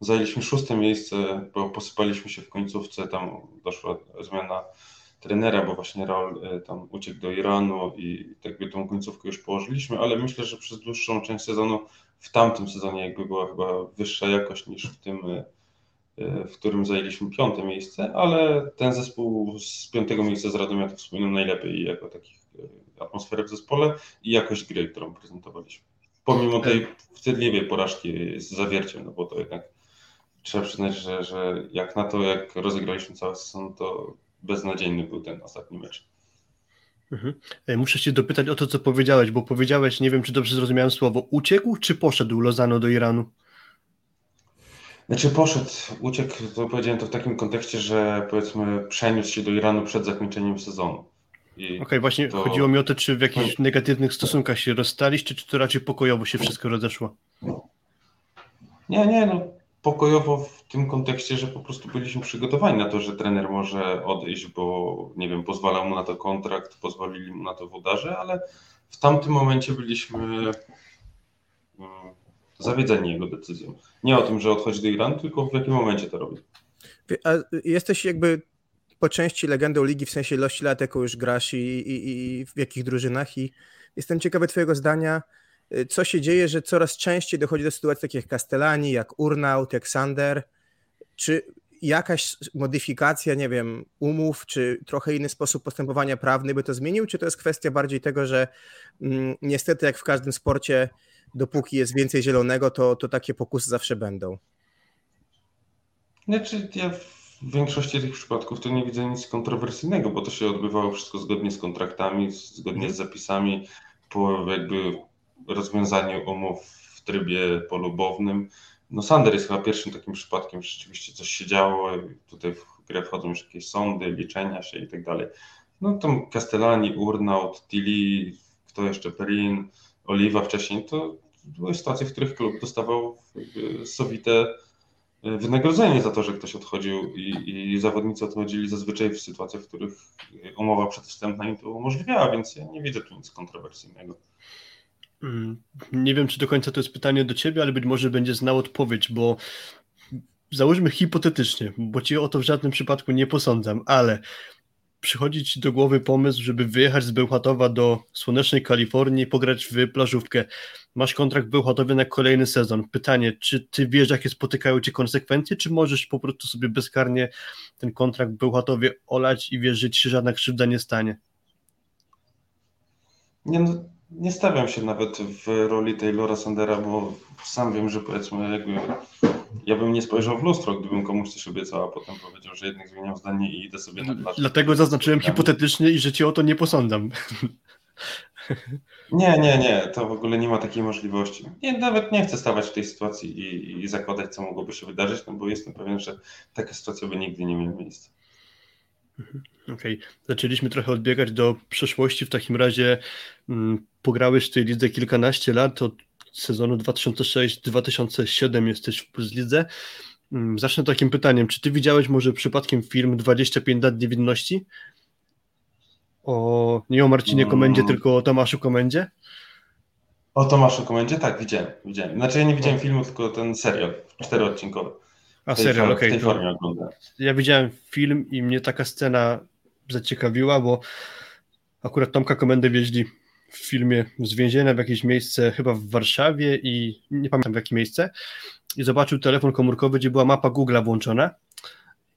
E: zajęliśmy szóste miejsce, bo posypaliśmy się w końcówce, tam doszła zmiana trenera, bo właśnie Raul e, tam uciekł do Iranu i tak by tą końcówkę już położyliśmy, ale myślę, że przez dłuższą część sezonu w tamtym sezonie jakby była chyba wyższa jakość niż w tym w którym zajęliśmy piąte miejsce, ale ten zespół z piątego miejsca z Radomia to wspominam najlepiej jako takich e, atmosferę w zespole i jakość gry, którą prezentowaliśmy. Pomimo tej wstydliwej porażki z zawierciem, no bo to jednak trzeba przyznać, że, że jak na to, jak rozegraliśmy cały sezon, to beznadziejny był ten ostatni mecz.
C: Mhm. E, muszę się dopytać o to, co powiedziałeś, bo powiedziałeś, nie wiem, czy dobrze zrozumiałem słowo, uciekł czy poszedł Lozano do Iranu?
E: Znaczy poszedł, uciekł, to powiedziałem to w takim kontekście, że powiedzmy przeniósł się do Iranu przed zakończeniem sezonu.
C: Okej, okay, właśnie to... chodziło mi o to, czy w jakichś negatywnych stosunkach się rozstaliście, czy to raczej pokojowo się wszystko rozeszło?
E: Nie, nie, no pokojowo w tym kontekście, że po prostu byliśmy przygotowani na to, że trener może odejść, bo nie wiem, pozwalał mu na to kontrakt, pozwolili mu na to wodarze, ale w tamtym momencie byliśmy mm, zawiedzeni jego decyzją. Nie o tym, że odchodzi do Iranu, tylko w jakim momencie to robi.
D: A jesteś jakby po części legendą ligi, w sensie ilości lat, jaką już grasz i, i, i w jakich drużynach i jestem ciekawy twojego zdania, co się dzieje, że coraz częściej dochodzi do sytuacji takich jak Castellani, jak Urnaut, jak Sander, czy jakaś modyfikacja, nie wiem, umów, czy trochę inny sposób postępowania prawny by to zmienił, czy to jest kwestia bardziej tego, że mm, niestety jak w każdym sporcie dopóki jest więcej zielonego, to, to takie pokusy zawsze będą.
E: Znaczy, ja w większości tych przypadków to nie widzę nic kontrowersyjnego, bo to się odbywało wszystko zgodnie z kontraktami, zgodnie z zapisami, po jakby rozwiązaniu umów w trybie polubownym. No Sander jest chyba pierwszym takim przypadkiem, że rzeczywiście coś się działo, tutaj w grę wchodzą już jakieś sądy, liczenia się i tak dalej. No tam Castellani, Urnaut, Tilly, kto jeszcze, Perin, Oliwa wcześniej, to były sytuacje, w których klub dostawał sowite e, wynagrodzenie za to, że ktoś odchodził i, i zawodnicy odchodzili zazwyczaj w sytuacjach, w których umowa przedwstępna im to umożliwiała, więc ja nie widzę tu nic kontrowersyjnego.
C: Mm, nie wiem, czy do końca to jest pytanie do ciebie, ale być może będzie znał odpowiedź, bo załóżmy hipotetycznie, bo ci o to w żadnym przypadku nie posądzam, ale przychodzi ci do głowy pomysł, żeby wyjechać z Bełchatowa do słonecznej Kalifornii i pograć w plażówkę. Masz kontrakt w Bełchatowie na kolejny sezon. Pytanie, czy ty wiesz, jakie spotykają cię konsekwencje, czy możesz po prostu sobie bezkarnie ten kontrakt Bełchatowie olać i wiesz, że żadna krzywda nie stanie?
E: Nie, no, nie stawiam się nawet w roli Taylora Sandera, bo sam wiem, że powiedzmy jakby ja bym nie spojrzał w lustro, gdybym komuś coś obiecał, a potem powiedział, że jednak zmieniam zdanie i idę sobie na plażę.
C: Dlatego zaznaczyłem hipotetycznie i że cię o to nie posądzam. <laughs>
E: Nie, nie, nie, to w ogóle nie ma takiej możliwości. Nie, nawet nie chcę stawać w tej sytuacji i, i zakładać, co mogłoby się wydarzyć, no bo jestem pewien, że taka sytuacja by nigdy nie miała miejsca.
C: Okej, okay. zaczęliśmy trochę odbiegać do przeszłości. W takim razie mm, pograłeś w tej lidze kilkanaście lat, od sezonu 2006-2007 jesteś w Plus Lidze. Mm, zacznę takim pytaniem, czy ty widziałeś może przypadkiem film 25 lat niewinności? O, nie o Marcinie mm. Komendzie, tylko o Tomaszu Komendzie?
E: O Tomaszu Komendzie? Tak, widziałem. widziałem. Znaczy ja nie widziałem filmu, tylko ten serial, czteroodcinkowy.
C: A serial, okej. Okay, w tej formie oglądałem. Ja widziałem film i mnie taka scena zaciekawiła, bo akurat Tomka Komendę wieźli w filmie z więzienia w jakieś miejsce, chyba w Warszawie i nie pamiętam w jakie miejsce i zobaczył telefon komórkowy, gdzie była mapa Google'a włączona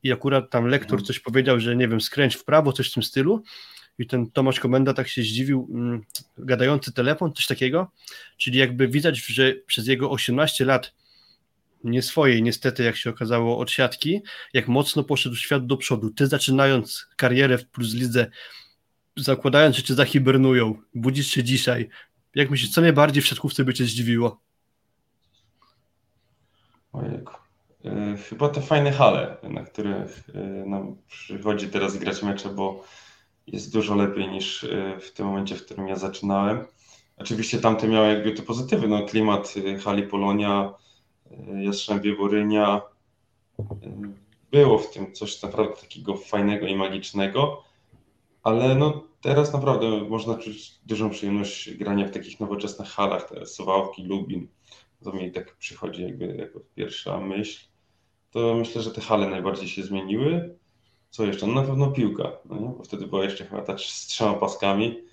C: i akurat tam lektor mhm. coś powiedział, że nie wiem, skręć w prawo, coś w tym stylu i ten Tomasz Komenda tak się zdziwił, mm, gadający telefon, coś takiego, czyli jakby widać, że przez jego 18 lat nie swojej, niestety, jak się okazało, od siatki, jak mocno poszedł świat do przodu. Ty zaczynając karierę w Plus Lidze, zakładając, że cię zahibernują, budzisz się dzisiaj, jak myślisz, co najbardziej w siatkówce by cię zdziwiło?
E: Ojejku. E, chyba te fajne hale, na których e, nam przychodzi teraz grać mecze, bo jest dużo lepiej niż e, w tym momencie, w którym ja zaczynałem. Oczywiście tamte miały jakby te pozytywy, no klimat hali Polonia, Jastrzębie Borynia. Było w tym coś naprawdę takiego fajnego i magicznego, ale no teraz naprawdę można czuć dużą przyjemność grania w takich nowoczesnych halach, te Suwałki, Lubin. To mi tak przychodzi jakby jako pierwsza myśl. To myślę, że te hale najbardziej się zmieniły. Co jeszcze? No na pewno piłka, no bo wtedy była jeszcze chyba ta z trzema paskami.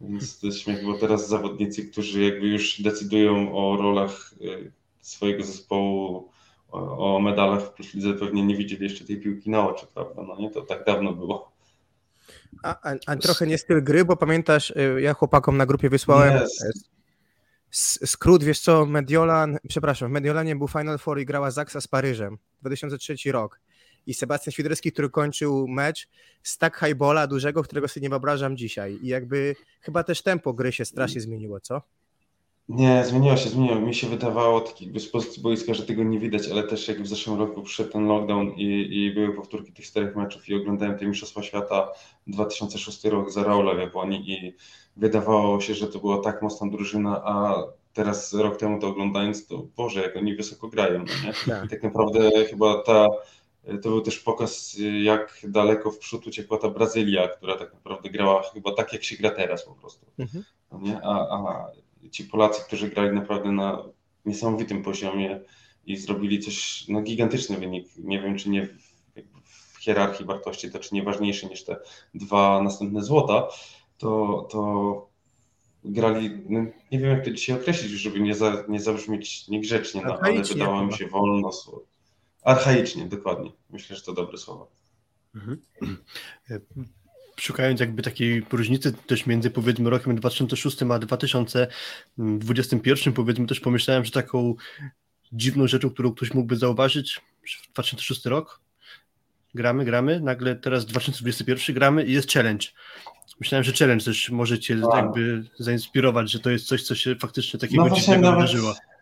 E: Więc to jest śmiech, bo teraz zawodnicy, którzy jakby już decydują o rolach y, swojego zespołu o, medalach w Lidze pewnie nie widzieli jeszcze tej piłki na oczy, prawda? No nie, to tak dawno było.
D: A, a, a trochę nie styl gry, bo pamiętasz, y, ja chłopakom na grupie wysłałem yes. skrót, wiesz co, Mediolan, przepraszam, w Mediolanie był Final Four i grała Zaksa z Paryżem, 2003 rok. I Sebastian Świderski, który kończył mecz z tak highbola dużego, którego sobie nie wyobrażam dzisiaj. I jakby chyba też tempo gry się strasznie zmieniło, co?
E: Nie, zmieniło się, zmieniło. Mi się wydawało taki z pozycji boiska, że tego nie widać, ale też jak w zeszłym roku przyszedł ten lockdown i, i były powtórki tych czterech meczów i oglądałem te Mistrzostwa Świata 2006 rok za Raula w Japonii i wydawało się, że to była tak mocna drużyna, a teraz rok temu to oglądając, to Boże, jak oni wysoko grają, no nie? Tak. I tak naprawdę chyba ta, to był też pokaz, jak daleko w przód uciekła ta Brazylia, która tak naprawdę grała chyba tak, jak się gra teraz po prostu. Mhm. No nie? A, a ci Polacy, którzy grali naprawdę na niesamowitym poziomie i zrobili coś, no gigantyczny wynik. Nie wiem, czy nie w, w hierarchii wartości to czy nie ważniejszy niż te dwa następne złota, to, to grali, no nie wiem jak to dzisiaj określić, żeby nie, za, nie zabrzmieć niegrzecznie, no, ale wydało mi się wolno. Archaicznie, dokładnie. Myślę, że to dobre słowo. Mhm
C: szukając jakby takiej różnicy też między powiedzmy rokiem 2006 a 2021 powiedzmy też pomyślałem, że taką dziwną rzeczą, którą ktoś mógłby zauważyć, 2006 rok, gramy, gramy, nagle teraz 2021 gramy i jest challenge. Myślałem, że challenge też może cię wow. jakby zainspirować, że to jest coś, co się faktycznie takiego no dziwnego wydarzyło.
E: Nawet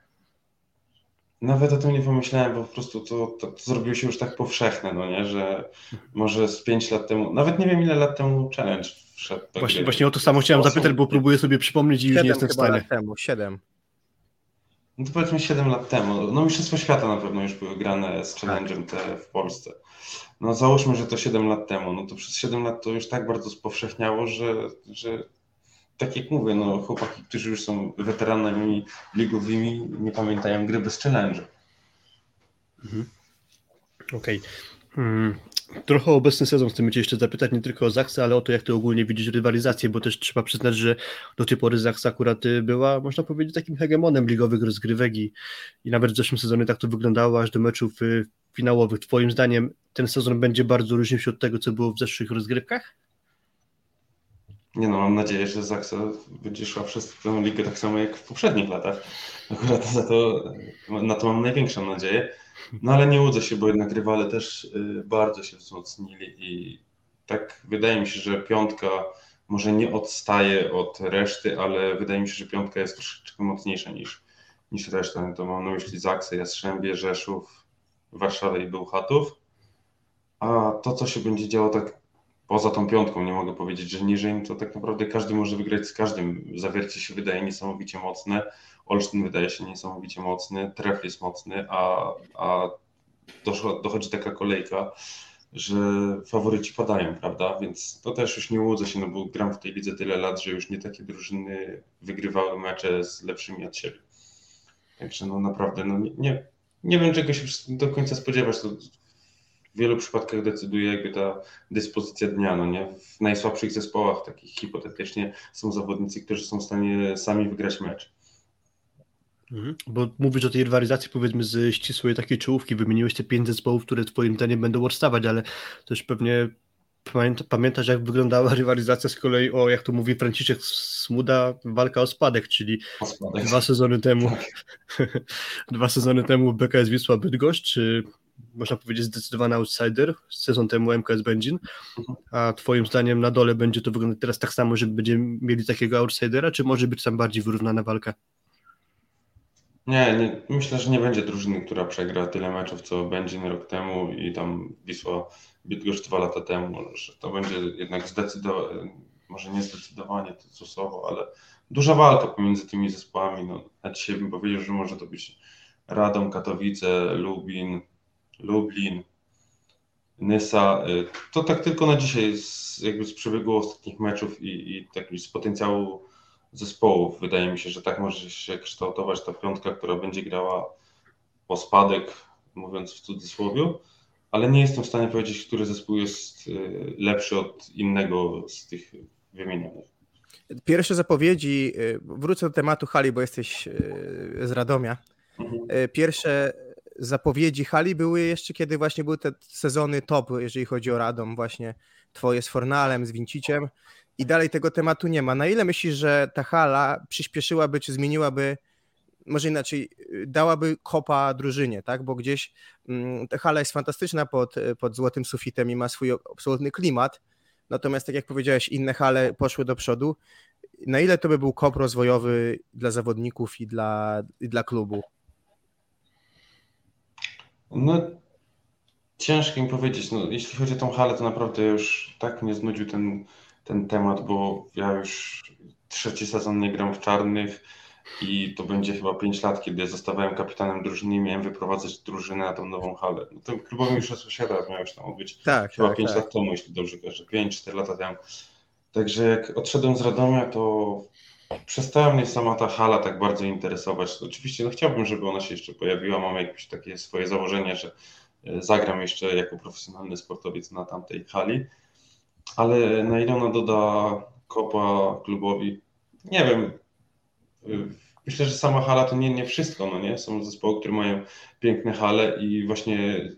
E: o tym nie pomyślałem, bo po prostu to, to, to, zrobiło się już tak powszechne, no nie, że może z 5 lat temu, nawet nie wiem ile lat temu challenge wszedł.
C: Właśnie, właśnie o to samo chciałem zapytać, bo próbuję sobie przypomnieć i już nie jestem w stanie.
D: lat temu, 7.
E: No to powiedzmy 7 lat temu. No Mistrzostwa Świata na pewno już były grane z challenge'em te w Polsce. No załóżmy, że to 7 lat temu, no to przez 7 lat to już tak bardzo spowszechniało, że, że tak jak mówię, no, chłopaki, którzy już są weteranami ligowymi, nie pamiętają gry bez challenge.
C: Mhm. Okej. Okay. Hmm. Trochę obecny sezon chcemy Cię jeszcze zapytać, nie tylko o Zaksa, ale o to, jak Ty ogólnie widzisz rywalizację, bo też trzeba przyznać, że do tej pory Zaksa akurat była, można powiedzieć, takim hegemonem ligowych rozgrywek i, i nawet w zeszłym sezonie tak to wyglądało aż do meczów y, finałowych. Twoim zdaniem ten sezon będzie bardzo różnił się od tego, co było w zeszłych rozgrywkach?
E: Nie no, mam nadzieję, że Zaksa będzie szła przez tę ligę tak samo jak w poprzednich latach. Akurat to, na to mam największą nadzieję. No ale nie łudzę się, bo jednak rywale też y, bardzo się wzmocnili i tak wydaje mi się, że piątka może nie odstaje od reszty, ale wydaje mi się, że piątka jest troszeczkę mocniejsza niż, niż reszta. To mam na myśli Zaksę, Jastrzębie, Rzeszów, Warszawę i Bełchatów. A to, co się będzie działo tak poza tą piątką, nie mogę powiedzieć, że niżej, to tak naprawdę każdy może wygrać z każdym. Zawiercie się wydaje niesamowicie mocne, Olsztyn wydaje się niesamowicie mocny, Tref jest mocny, a, a dochodzi taka kolejka, że faworyci padają, prawda? Więc to też już nie łudzę się, no bo gram w tej lidze tyle lat, że już nie takie drużyny wygrywały mecze z lepszymi od siebie. Także no naprawdę, no nie, nie, nie wiem czego się do końca spodziewać. To w wielu przypadkach decyduje jakby ta dyspozycja dnia, no nie? W najsłabszych zespołach, takich hipotetycznie, są zawodnicy, którzy są w stanie sami wygrać mecz.
C: Mhm. Bo mówisz o tej rywalizacji powiedzmy z ścisłej takiej czołówki, wymieniłeś te pięć zespołów, które twoim zdaniem będą odstawać, ale też pewnie pamiętasz jak wyglądała <laughs> rywalizacja z kolei o, jak to mówi Franciszek Smuda, walka o spadek, czyli o spadek. dwa sezony temu <laughs> dwa sezony temu BKS Wisła Bydgoszcz, czy można powiedzieć zdecydowany outsider, sezon temu MKS Będzin, a twoim zdaniem na dole będzie to wyglądać teraz tak samo, że będziemy mieli takiego outsidera, czy może być tam bardziej wyrównana walka?
E: Nie, nie, myślę, że nie będzie drużyny, która przegra tyle meczów, co będzie rok temu i tam Wisła Bydgoszcz dwa lata temu, że to będzie jednak zdecydowanie, może nie zdecydowanie to stosowo, ale duża walka pomiędzy tymi zespołami. No, na dzisiaj bym powiedział, że może to być Radom, Katowice, Lubin, Lublin, Nysa. To tak tylko na dzisiaj, z, jakby z przebiegu ostatnich meczów i, i tak z potencjału zespołów. Wydaje mi się, że tak może się kształtować ta piątka, która będzie grała o spadek, mówiąc w cudzysłowie, ale nie jestem w stanie powiedzieć, który zespół jest y, lepszy od innego z tych wymienionych.
D: Pierwsze zapowiedzi, y, wrócę do tematu hali, bo jesteś y, z Radomia. Mhm. Pierwsze zapowiedzi hali były jeszcze, kiedy właśnie były te sezony top, jeżeli chodzi o Radom, właśnie twoje z Fornalem, z Winciciem i dalej tego tematu nie ma. Na ile myślisz, że ta hala przyspieszyłaby, czy zmieniłaby, może inaczej, dałaby kopa drużynie, tak? Bo gdzieś mm, ta hala jest fantastyczna pod, pod złotym sufitem i ma swój absolutny klimat, natomiast tak jak powiedziałeś, inne hale poszły do przodu. Na ile to by był kop rozwojowy dla zawodników i dla, i dla klubu?
E: No, ciężko mi powiedzieć. No, jeśli chodzi o tą halę, to naprawdę już tak mnie znudził ten ten temat, bo ja już trzeci sezon nie gram w czarnych i to będzie chyba 5 lat, kiedy zostawałem kapitanem drużyny i miałem wyprowadzać drużynę na tą nową halę. No to klubowy już sąsiada miał już tam być tak, chyba tak, 5 tak. lat temu, jeśli dobrze kojarzę, 5-4 lata temu. Także jak odszedłem z Radomia, to przestała mnie sama ta hala tak bardzo interesować. Oczywiście no, chciałbym, żeby ona się jeszcze pojawiła. Mam jakieś takie swoje założenie, że e, zagram jeszcze jako profesjonalny sportowiec na tamtej hali ale na ile ona doda kopa klubowi, nie wiem. Myślę, że sama hala to nie, nie wszystko, no nie? Są zespoły, które mają piękne hale i właśnie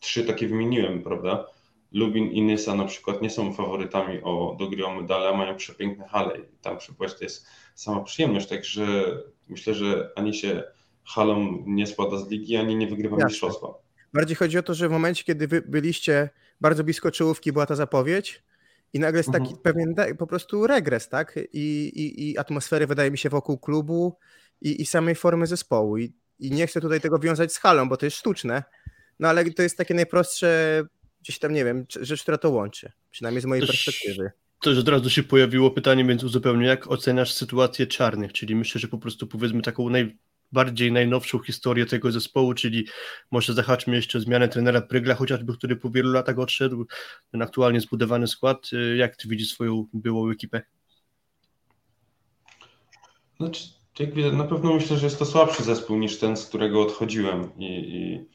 E: trzy takie wymieniłem, prawda? Lubin i Nysa na przykład nie są faworytami o, do gry o medale, a mają przepiękne hale i tam przypłać to jest sama przyjemność, także myślę, że ani się halą nie spada z ligi, ani nie wygrywa Jasne. mistrzostwa.
D: Bardziej chodzi o to, że w momencie, kiedy wy byliście bardzo blisko czołówki, była ta zapowiedź i nagle jest taki mhm. pewien po prostu regres, tak? I, i, I atmosfery wydaje mi się wokół klubu i, i samej formy zespołu. I, I nie chcę tutaj tego wiązać z halą, bo to jest sztuczne, no ale to jest takie najprostsze, gdzieś tam, nie wiem, rzecz, która to łączy, przynajmniej z mojej Też... perspektywy.
C: Też od razu się pojawiło pytanie, więc uzupełnię, jak oceniasz sytuację czarnych? Czyli myślę, że po prostu powiedzmy taką naj, bardziej najnowszą historię tego zespołu, czyli może zahaczmy jeszcze o zmianę trenera Prygla, chociażby, który po wielu latach odszedł, ten aktualnie zbudowany skład. Jak ty widzisz swoją byłą ekipę?
E: Znaczy, jak widać, na pewno myślę, że jest to słabszy zespół niż ten, z którego odchodziłem i, i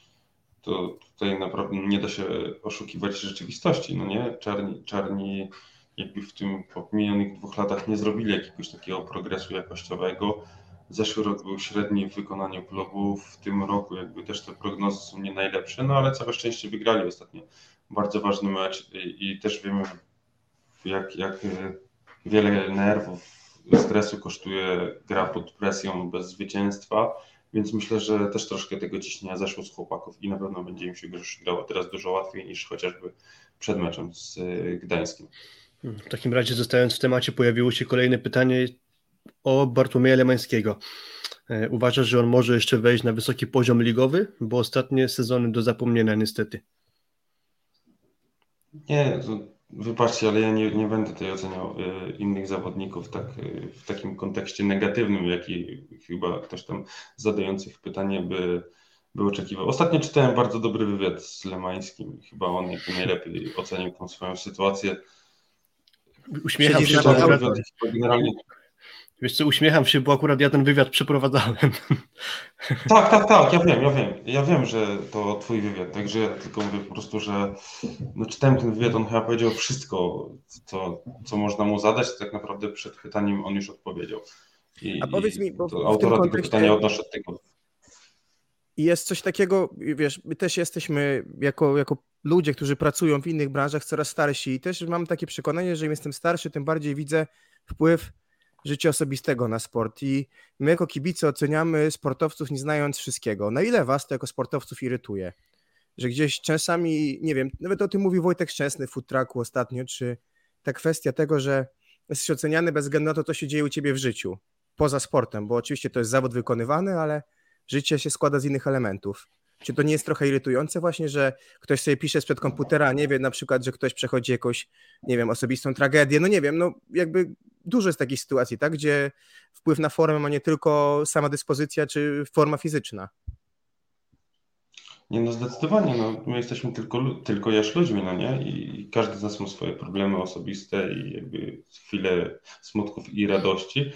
E: to tutaj naprawdę nie da się oszukiwać rzeczywistości, no nie? Czarni, czarni jakby w tym po minionych dwóch latach nie zrobili jakiegoś takiego progresu jakościowego. Zeszły rok był średni w wykonaniu klubów, w tym roku jakby też te prognozy są nie najlepsze, no ale całe szczęście wygrali ostatnio. Bardzo ważny mecz i, i też wiemy jak, jak wiele nerwów, stresu kosztuje gra pod presją bez zwycięstwa, więc myślę, że też troszkę tego ciśnienia zeszło z chłopaków i na pewno będzie im się już grało teraz dużo łatwiej niż chociażby przed meczem z y, Gdańskim.
C: W takim razie zostając w temacie pojawiło się kolejne pytanie o Bartłomieja Lemańskiego. E, uważasz, że on może jeszcze wejść na wysoki poziom ligowy? Bo ostatnie sezony do zapomnienia niestety.
E: Nie, wybaczcie, ale ja nie, nie będę tutaj oceniał y, innych zawodników tak, y, w takim kontekście negatywnym, jaki chyba ktoś tam zadających pytanie by, by oczekiwał. Ostatnio czytałem bardzo dobry wywiad z Lemańskim. Chyba on jakby najlepiej ocenił tą swoją sytuację.
C: Uśmiecham się, generalnie Wiesz co, uśmiecham się, bo akurat ja ten wywiad przeprowadzałem. <laughs>
E: Tak, tak, tak, ja wiem, ja wiem. Ja wiem, że to twój wywiad, także ja tylko mówię po prostu, że no, czytałem ten wywiad, on chyba powiedział wszystko, co, co można mu zadać, tak naprawdę przed pytaniem on już odpowiedział. I,
D: A powiedz mi, bo
E: autora tego pytania odnoszę od tego.
D: Jest coś takiego, wiesz, my też jesteśmy jako, jako ludzie, którzy pracują w innych branżach coraz starsi i też mam takie przekonanie, że im jestem starszy, tym bardziej widzę wpływ życia osobistego na sport i my jako kibice oceniamy sportowców nie znając wszystkiego. Na ile was to jako sportowców irytuje? Że gdzieś czasami, nie wiem, nawet o tym mówił Wojtek Szczęsny w food ostatnio, czy ta kwestia tego, że jesteś oceniany bez względu na to, co się dzieje u ciebie w życiu, poza sportem, bo oczywiście to jest zawód wykonywany, ale życie się składa z innych elementów. Czy to nie jest trochę irytujące właśnie, że ktoś sobie pisze sprzed komputera, nie wiem, na przykład, że ktoś przechodzi jakąś, nie wiem, osobistą tragedię, no nie wiem, no jakby dużo jest takich sytuacji, tak, gdzie wpływ na formę ma nie tylko sama dyspozycja czy forma fizyczna.
E: Nie, no zdecydowanie, no, my jesteśmy tylko, tylko jaż ludźmi, no nie? I każdy z nas ma swoje problemy osobiste i jakby chwile smutków i radości,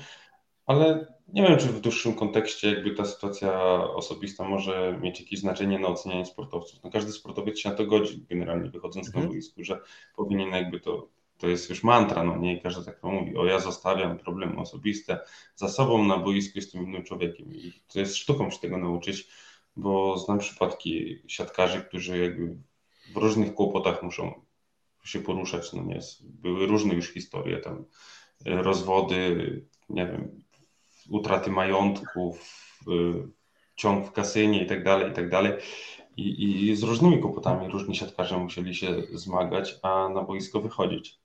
E: ale nie wiem, czy w dłuższym kontekście jakby ta sytuacja osobista może mieć jakieś znaczenie na ocenianie sportowców. No każdy sportowiec się na to godzi, generalnie wychodząc mhm. na boisku, że powinien jakby to, to jest już mantra, no nie? Każdy tak mówi, o ja zostawiam problemy osobiste za sobą na boisku, jestem innym człowiekiem i to jest sztuką się tego nauczyć, bo znam przypadki siatkarzy, którzy jakby w różnych kłopotach muszą się poruszać, no nie? Były różne już historie, tam rozwody, nie wiem, utraty majątków, ciąg w kasynie i tak dalej, i tak dalej. I, I z różnymi kłopotami różni siatkarze musieli się zmagać, a na boisko wychodzić.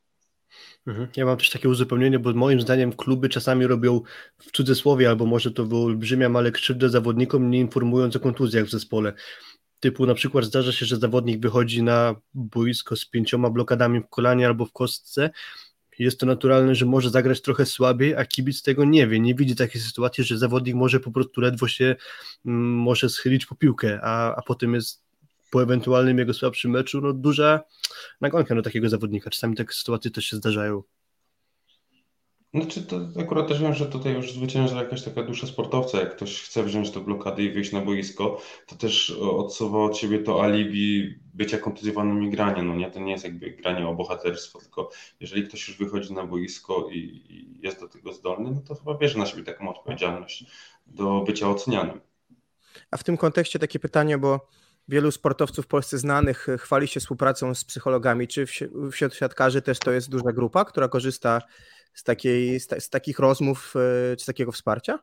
C: Mhm. Ja mam też takie uzupełnienie, bo moim zdaniem kluby czasami robią w cudzysłowie, albo może to wyolbrzymiam, ale krzywdę zawodnikom, nie informując o kontuzjach w zespole. Typu na przykład zdarza się, że zawodnik wychodzi na boisko z pięcioma blokadami w kolanie albo w kostce, jest to naturalne, że może zagrać trochę słabiej, a kibic tego nie wie, nie widzi takiej sytuacji, że zawodnik może po prostu ledwo się mm, może schylić po piłkę, a, a potem jest po ewentualnym jego słabszym meczu no, duża nagonka na takiego zawodnika. Czasami takie sytuacje też się zdarzają.
E: Znaczy to akurat też wiem, że tutaj już zwycięża jakaś taka dusza sportowca. Jak ktoś chce wziąć do blokady i wyjść na boisko, to też odsuwa od siebie to alibi bycia kontuzjowanym i grania. No nie, to nie jest jakby granie o bohaterstwo, tylko jeżeli ktoś już wychodzi na boisko i, i jest do tego zdolny, no to chyba bierze na siebie taką odpowiedzialność do bycia ocenianym.
D: A w tym kontekście takie pytanie, bo wielu sportowców w Polsce znanych chwali się współpracą z psychologami. Czy wśród siatkarzy też to jest duża grupa, która korzysta z, takiej, z, z takich rozmów e, czy takiego wsparcia?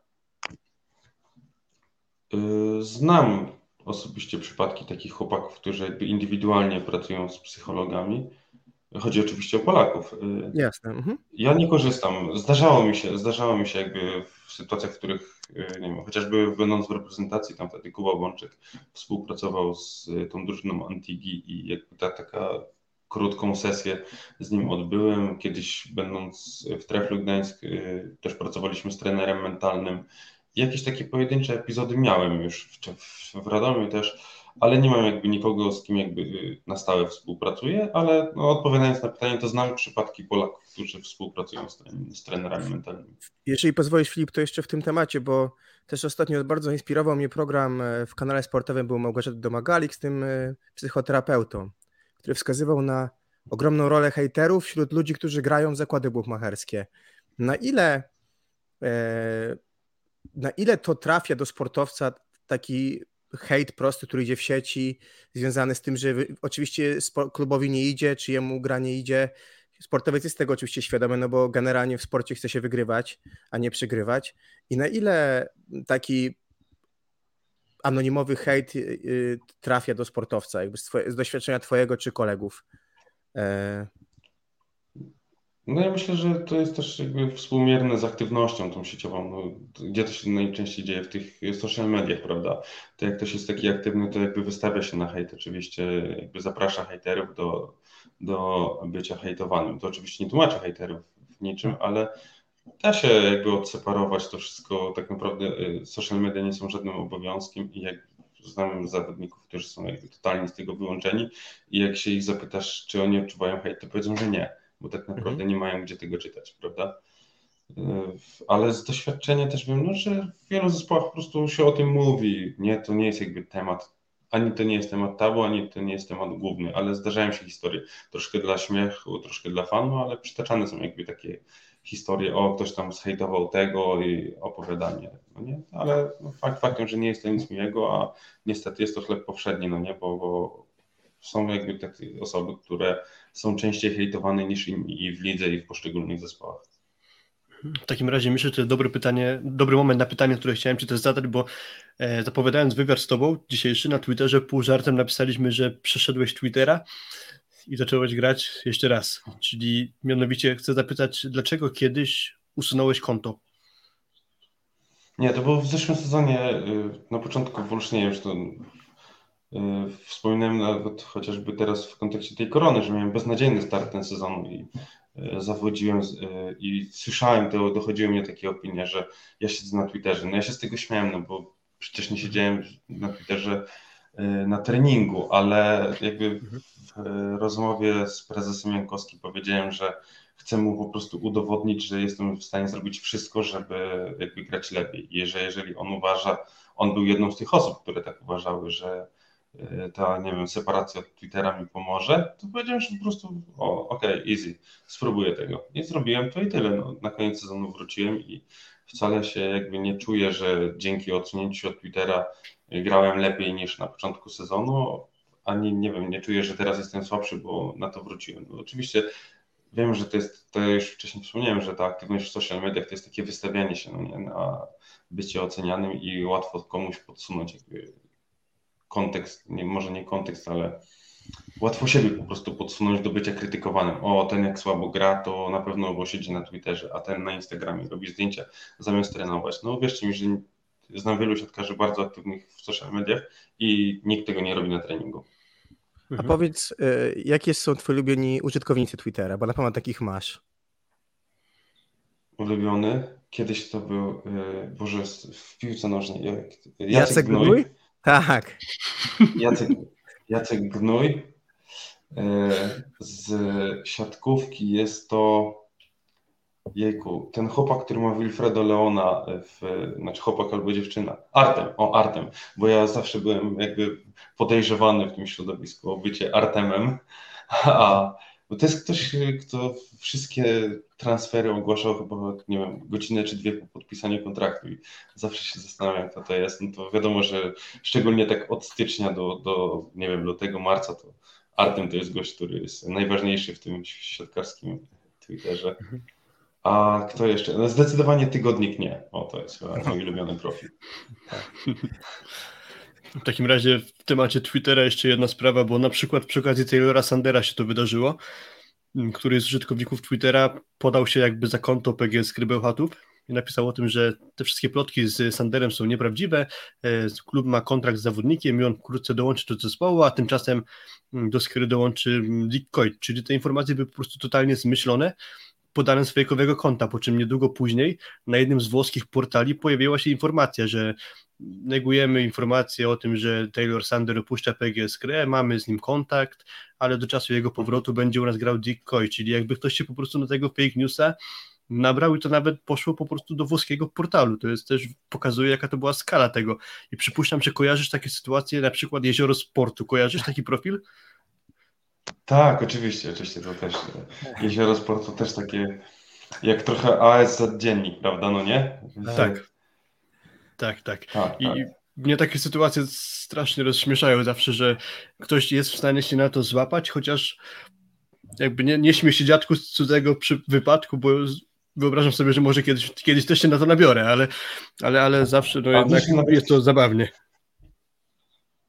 E: E, znam osobiście przypadki takich chłopaków, którzy indywidualnie pracują z psychologami. Chodzi oczywiście o Polaków.
D: E, Jasne. Mhm.
E: Ja nie korzystam. Zdarzało mi się, zdarzało mi się jakby w sytuacjach, w których nie wiem, chociażby będąc w reprezentacji, tam wtedy Kuba Bączek współpracował z tą drużyną Antigi i jakby ta taka krótką sesję z nim odbyłem. Kiedyś będąc w Treflu Gdańsk y, też pracowaliśmy z trenerem mentalnym. Jakieś takie pojedyncze epizody miałem już w, w, w Radomiu też, ale nie mam jakby nikogo, z kim jakby y, na stałe współpracuję, ale no, odpowiadając na pytanie, to znam przypadki Polaków, którzy współpracują z, z trenerami mentalnymi.
D: Jeżeli pozwolisz Filip, to jeszcze w tym temacie, bo też ostatnio bardzo inspirował mnie program e, w kanale sportowym, był Małgorzata Domagalik z tym e, psychoterapeutą który wskazywał na ogromną rolę hejterów wśród ludzi, którzy grają w zakłady buchmacherskie. Na ile, e, na ile to trafia do sportowca taki hejt prosty, który idzie w sieci, związany z tym, że oczywiście klubowi nie idzie, czy jemu gra nie idzie. Sportowiec jest tego oczywiście świadomy, no bo generalnie w sporcie chce się wygrywać, a nie przegrywać. I na ile taki anonimowy hejt y, trafia do sportowca, jakby z, doświadczenia twojego czy kolegów?
E: No ja myślę, że to jest też jakby współmierne z aktywnością tą sieciową. No, gdzie to się najczęściej dzieje? W tych social mediach, prawda? To jak ktoś jest taki aktywny, to jakby wystawia się na hejt, oczywiście jakby zaprasza hejterów do, do bycia hejtowanym. To oczywiście nie tłumaczy hejterów w niczym, ale da się jakby odseparować to wszystko. Tak naprawdę y, social media nie są żadnym obowiązkiem i jak znam zawodników, którzy są jakby totalnie z tego wyłączeni i jak się ich zapytasz, czy oni odczuwają hejt, to powiedzą, że nie, bo tak naprawdę mhm. nie mają gdzie tego czytać, prawda? Y, ale z doświadczenia też wiem, no, że w wielu zespołach po prostu się o tym mówi. Nie, to nie jest jakby temat, ani to nie jest temat tabu, ani to nie jest temat główny, ale zdarzają się historie troszkę dla śmiechu, troszkę dla fanu, ale przytaczane są jakby takie historię, o ktoś tam zhejtował tego i opowiadanie, no nie? Ale fakt faktem, że nie jest to nic miłego, a niestety jest to chleb powszedni, no nie? Bo, bo są jakby takie osoby, które są częściej hejtowane niż inni i w lidze i w poszczególnych zespołach.
C: W takim razie myślę, że to jest dobre pytanie, dobry moment na pytanie, które chciałem Ci też zadać, bo e, zapowiadając wywiad z Tobą dzisiejszy na Twitterze, pół żartem napisaliśmy, że przeszedłeś Twittera i zacząłeś grać jeszcze raz. Czyli mianowicie chcę zapytać, dlaczego kiedyś usunąłeś konto?
E: Nie, to było w zeszłym sezonie, y, na początku Wolsz, nie wiem, to wspominałem nawet chociażby teraz w kontekście tej korony, że miałem beznadziejny start ten sezon i y, zawodziłem i słyszałem to, dochodziły mnie takie opinie, że ja siedzę na Twitterze. No ja się z tego śmiałem, no bo przecież nie siedziałem na Twitterze na treningu, ale jakby mhm w rozmowie z prezesem Jankowskim powiedziałem, że chcę mu po prostu udowodnić, że jestem w stanie zrobić wszystko, żeby jakby grać lepiej. I że jeżeli on uważa, on był jedną z tych osób, które tak uważały, że ta, nie wiem, separacja od Twittera mi pomoże, to powiedziałem, że po prostu, o, okej, okay, easy, spróbuję tego. I zrobiłem to i tyle. No, na koniec sezonu wróciłem i wcale się jakby nie czuję, że dzięki odsunięciu od Twittera grałem lepiej niż na początku sezonu ani nie wiem, nie czuję, że teraz jestem słabszy, bo na to wróciłem. No, oczywiście wiem, że to jest, to już wcześniej wspomniałem, że ta aktywność w social mediach to jest takie wystawianie się no nie, na bycie ocenianym i łatwo komuś podsunąć jakby kontekst, nie, może nie kontekst, ale łatwo siebie po prostu podsunąć do bycia krytykowanym. O, ten jak słabo gra, to na pewno bo siedzi na Twitterze, a ten na Instagramie robi zdjęcia zamiast trenować. No wierzcie mi, że znam wielu siatkarzy bardzo aktywnych w social mediach i nikt tego nie robi na treningu.
D: A mhm. powiedz, y, jakie są twoi ulubieni użytkownicy Twittera, bo na pewno takich masz.
E: Ulubiony? Kiedyś to był, y, Boże, w piłce nożnej. Jacek,
D: Jacek Gnój? Gnój? Tak.
E: Jacek, Jacek Gnój. Y, z siatkówki jest to Jejku, ten chłopak, który ma Wilfredo Leona, w, znaczy chłopak albo dziewczyna, Artem, o Artem, bo ja zawsze byłem jakby podejrzewany w tym środowisku o bycie Artemem, <laughs> a bo to jest ktoś, kto wszystkie transfery ogłaszał chyba, nie wiem, godzinę czy dwie po podpisaniu kontraktu i zawsze się zastanawiam, kto to jest. No to wiadomo, że szczególnie tak od stycznia do, do nie wiem, lutego, marca to Artem to jest gość, który jest najważniejszy w tym siatkarskim Twitterze. A kto jeszcze? No zdecydowanie tygodnik nie. O, to jest mój ulubiony profil. <laughs>
C: W takim razie w temacie Twittera jeszcze jedna sprawa, bo na przykład przy okazji Taylora Sandera się to wydarzyło, który z użytkowników Twittera podał się jakby za konto PGS Krybełchatów i napisał o tym, że te wszystkie plotki z Sanderem są nieprawdziwe, e, klub ma kontrakt z zawodnikiem i on wkrótce dołączy do zespołu, a tymczasem do Skry dołączy Dick Coit, czyli te informacje były po prostu totalnie zmyślone, podane z fejkowego konta, po czym niedługo później na jednym z włoskich portali pojawiła się informacja, że negujemy informację o tym, że Taylor Sander opuszcza PGS grę, mamy z nim kontakt, ale do czasu jego powrotu będzie u nas grał Dick Coy, czyli jakby ktoś się po prostu na tego fake newsa nabrał i to nawet poszło po prostu do włoskiego portalu. To jest też pokazuje, jaka to była skala tego. I przypuszczam, że kojarzysz takie sytuacje, na przykład Jezioro Sportu. Kojarzysz taki profil?
E: Tak, oczywiście, oczywiście to też. Jezioro Sportu też takie, jak trochę AS dziennik, prawda, no nie?
C: Tak. Tak, tak. tak I tak. mnie takie sytuacje strasznie rozśmieszają zawsze, że ktoś jest w stanie się na to złapać, chociaż jakby nie, nie śmie się dziadku z cudzego przy wypadku, bo wyobrażam sobie, że może kiedyś, kiedyś też się na to nabiorę, ale, ale, ale zawsze no jednak jest to zabawnie.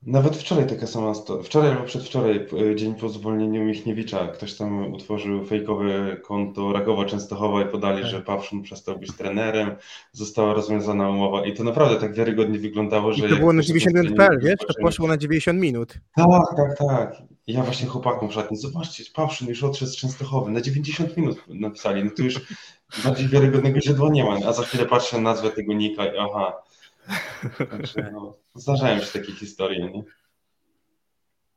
E: Nawet wczoraj taka sama, sto... wczoraj albo przedwczoraj, dzień po zwolnieniu Michniewicza, ktoś tam utworzył fejkowe konto Rakowa Częstochowa i podali,
C: Tak.
E: że Pawszyn przestał być trenerem, została rozwiązana umowa i to naprawdę tak wiarygodnie wyglądało,
D: I
E: że...
D: to było na
E: ktoś tam
D: 90
E: zmienił
D: minut.pl, wiesz? To poszło na 90 minut.
E: Tak, tak, tak. I Ja właśnie chłopakom w szatni, zobaczcie, Pawszyn już odszedł z Częstochowy, na 90 minut napisali, no to już bardziej wiarygodnego źródła nie ma, a za chwilę patrzę na nazwę tego nika i aha. Także no, zdarzają się takie historie, nie?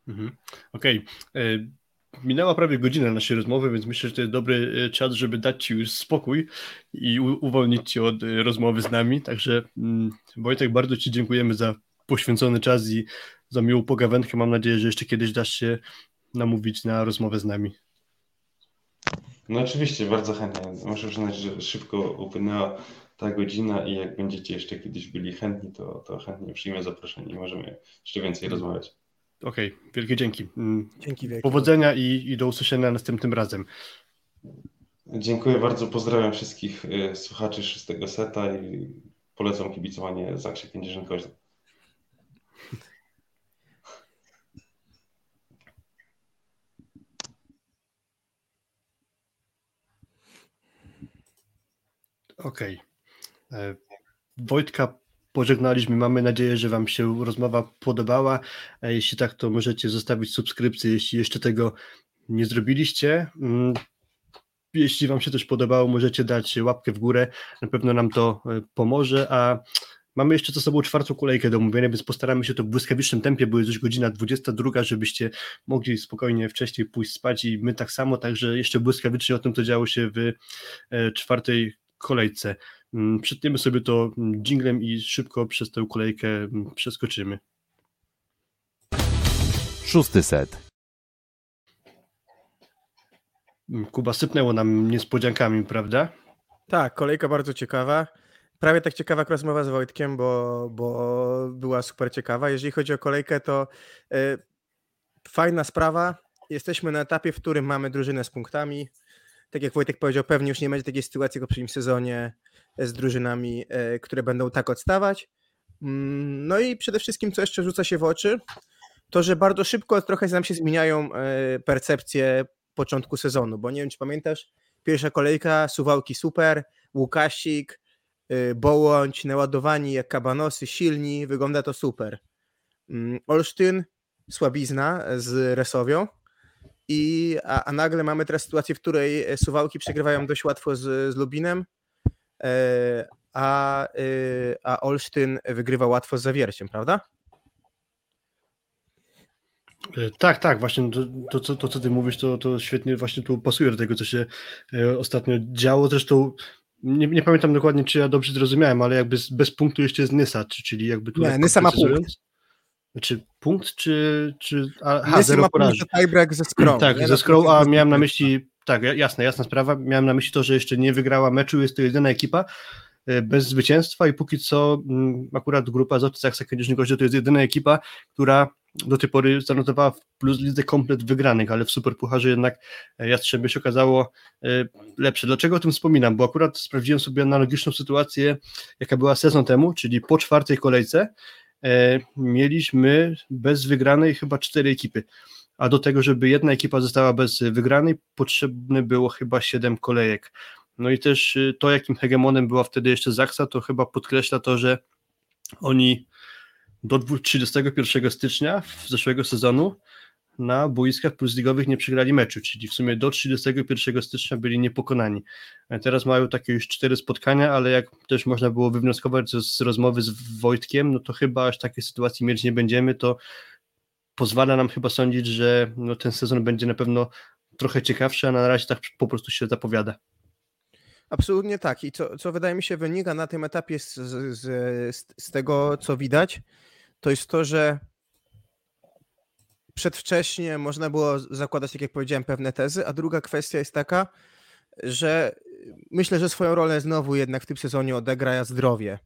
C: Mhm. Okej. E, Minęła prawie godzina naszej rozmowy, więc myślę, że to jest dobry e, czas, żeby dać Ci już spokój i uwolnić Cię od e, rozmowy z nami. Także mm, Wojtek, bardzo Ci dziękujemy za poświęcony czas i za miłą pogawędkę. Mam nadzieję, że jeszcze kiedyś dasz się namówić na rozmowę z nami.
E: No oczywiście, bardzo chętnie. Muszę przyznać, że szybko upłynęła ta godzina i jak będziecie jeszcze kiedyś byli chętni, to, to chętnie przyjmę zaproszenie i możemy jeszcze więcej rozmawiać.
C: Okej, wielkie dzięki. Mm,
D: Dzięki wielkie.
C: Powodzenia i, i do usłyszenia następnym razem.
E: Dziękuję bardzo, pozdrawiam wszystkich y, słuchaczy szóstego seta i polecam kibicowanie Zaksie Kędzierzyn-Koźle.
C: Okej. E, Wojtka pożegnaliśmy. Mamy nadzieję, że Wam się rozmowa podobała. E, Jeśli tak, to możecie zostawić subskrypcję, jeśli jeszcze tego nie zrobiliście. Mm, Jeśli Wam się też podobało, możecie dać łapkę w górę. Na pewno nam to e, pomoże. A mamy jeszcze za sobą czwartą kolejkę do omówienia, więc postaramy się to w błyskawicznym tempie, jest już godzina 22, żebyście mogli spokojnie wcześniej pójść spać i my tak samo. Także jeszcze błyskawicznie o tym, co działo się w e, czwartej kolejce. Mm, Przytniemy sobie to mm, dżinglem i szybko przez tę kolejkę mm, przeskoczymy.
B: Szósty set.
C: Kuba sypnęło nam niespodziankami, prawda?
D: Tak, kolejka bardzo ciekawa. Prawie tak ciekawa jak rozmowa z Wojtkiem, bo, bo była super ciekawa. Jeżeli chodzi o kolejkę, to y, fajna sprawa. Jesteśmy na etapie, w którym mamy drużynę z punktami. Tak jak Wojtek powiedział, pewnie już nie będzie takiej sytuacji w poprzednim sezonie z drużynami, y, które będą tak odstawać. Mm, No i przede wszystkim, co jeszcze rzuca się w oczy, to że bardzo szybko trochę nam się zmieniają y, percepcje początku sezonu, bo nie wiem, czy pamiętasz, pierwsza kolejka, Suwałki super, Łukasik, Bołądź, naładowani jak kabanosy, silni, wygląda to super. Mm, Olsztyn, słabizna z Resowią i, a, a nagle mamy teraz sytuację, w której e, Suwałki przegrywają dość łatwo z, z Lubinem, e, a, y, a Olsztyn wygrywa łatwo z Zawierciem, prawda?
C: E, Tak, tak, właśnie to, to, co- to co ty mówisz, to, to świetnie właśnie tu pasuje do tego, co się e, ostatnio działo. Zresztą nie, nie pamiętam dokładnie, czy ja dobrze zrozumiałem, ale jakby bez punktu jeszcze jest Nysa, czy- czyli jakby tu
D: Nie,
C: lekko
D: Nysa ma
C: precyzując. Znaczy punkt, czy... czy a, zero porażek.
D: punkt za tiebreak ze Skrą.
C: Tak,
D: nie?
C: ze Scroll, a miałem na myśli, tak, ja- jasne, jasna sprawa, miałem na myśli to, że jeszcze nie wygrała meczu, jest to jedyna ekipa e, bez zwycięstwa i póki co mm, akurat grupa Zaksa Kędzierzyn Koźle to jest jedyna ekipa, która do tej pory zanotowała w plus lidze komplet wygranych, ale w Superpucharze jednak e, Jastrzębie się okazało e, lepsze. Dlaczego o tym wspominam? Bo akurat sprawdziłem sobie analogiczną sytuację, jaka była sezon temu, czyli po czwartej kolejce mieliśmy bez wygranej chyba cztery ekipy a do tego, żeby jedna ekipa została bez wygranej, potrzebne było chyba 7 kolejek. No i też y, to, jakim hegemonem była wtedy jeszcze Zaksa, to chyba podkreśla to, że oni do dwu- 31 stycznia zeszłego sezonu na boiskach plusligowych nie przegrali meczu, czyli w sumie do 31 stycznia byli niepokonani. E, Teraz mają takie już cztery spotkania, ale jak też można było wywnioskować z, z rozmowy z Wojtkiem, no to chyba aż takiej sytuacji mieć nie będziemy, to pozwala nam chyba sądzić, że no, ten sezon będzie na pewno trochę ciekawszy, a na razie tak po prostu się zapowiada.
D: Absolutnie tak. I co, co wydaje mi się wynika na tym etapie z, z, z, z tego, co widać, to jest to, że przedwcześnie można było zakładać, tak jak powiedziałem, pewne tezy, a druga kwestia jest taka, że myślę, że swoją rolę znowu jednak w tym sezonie odegra zdrowie.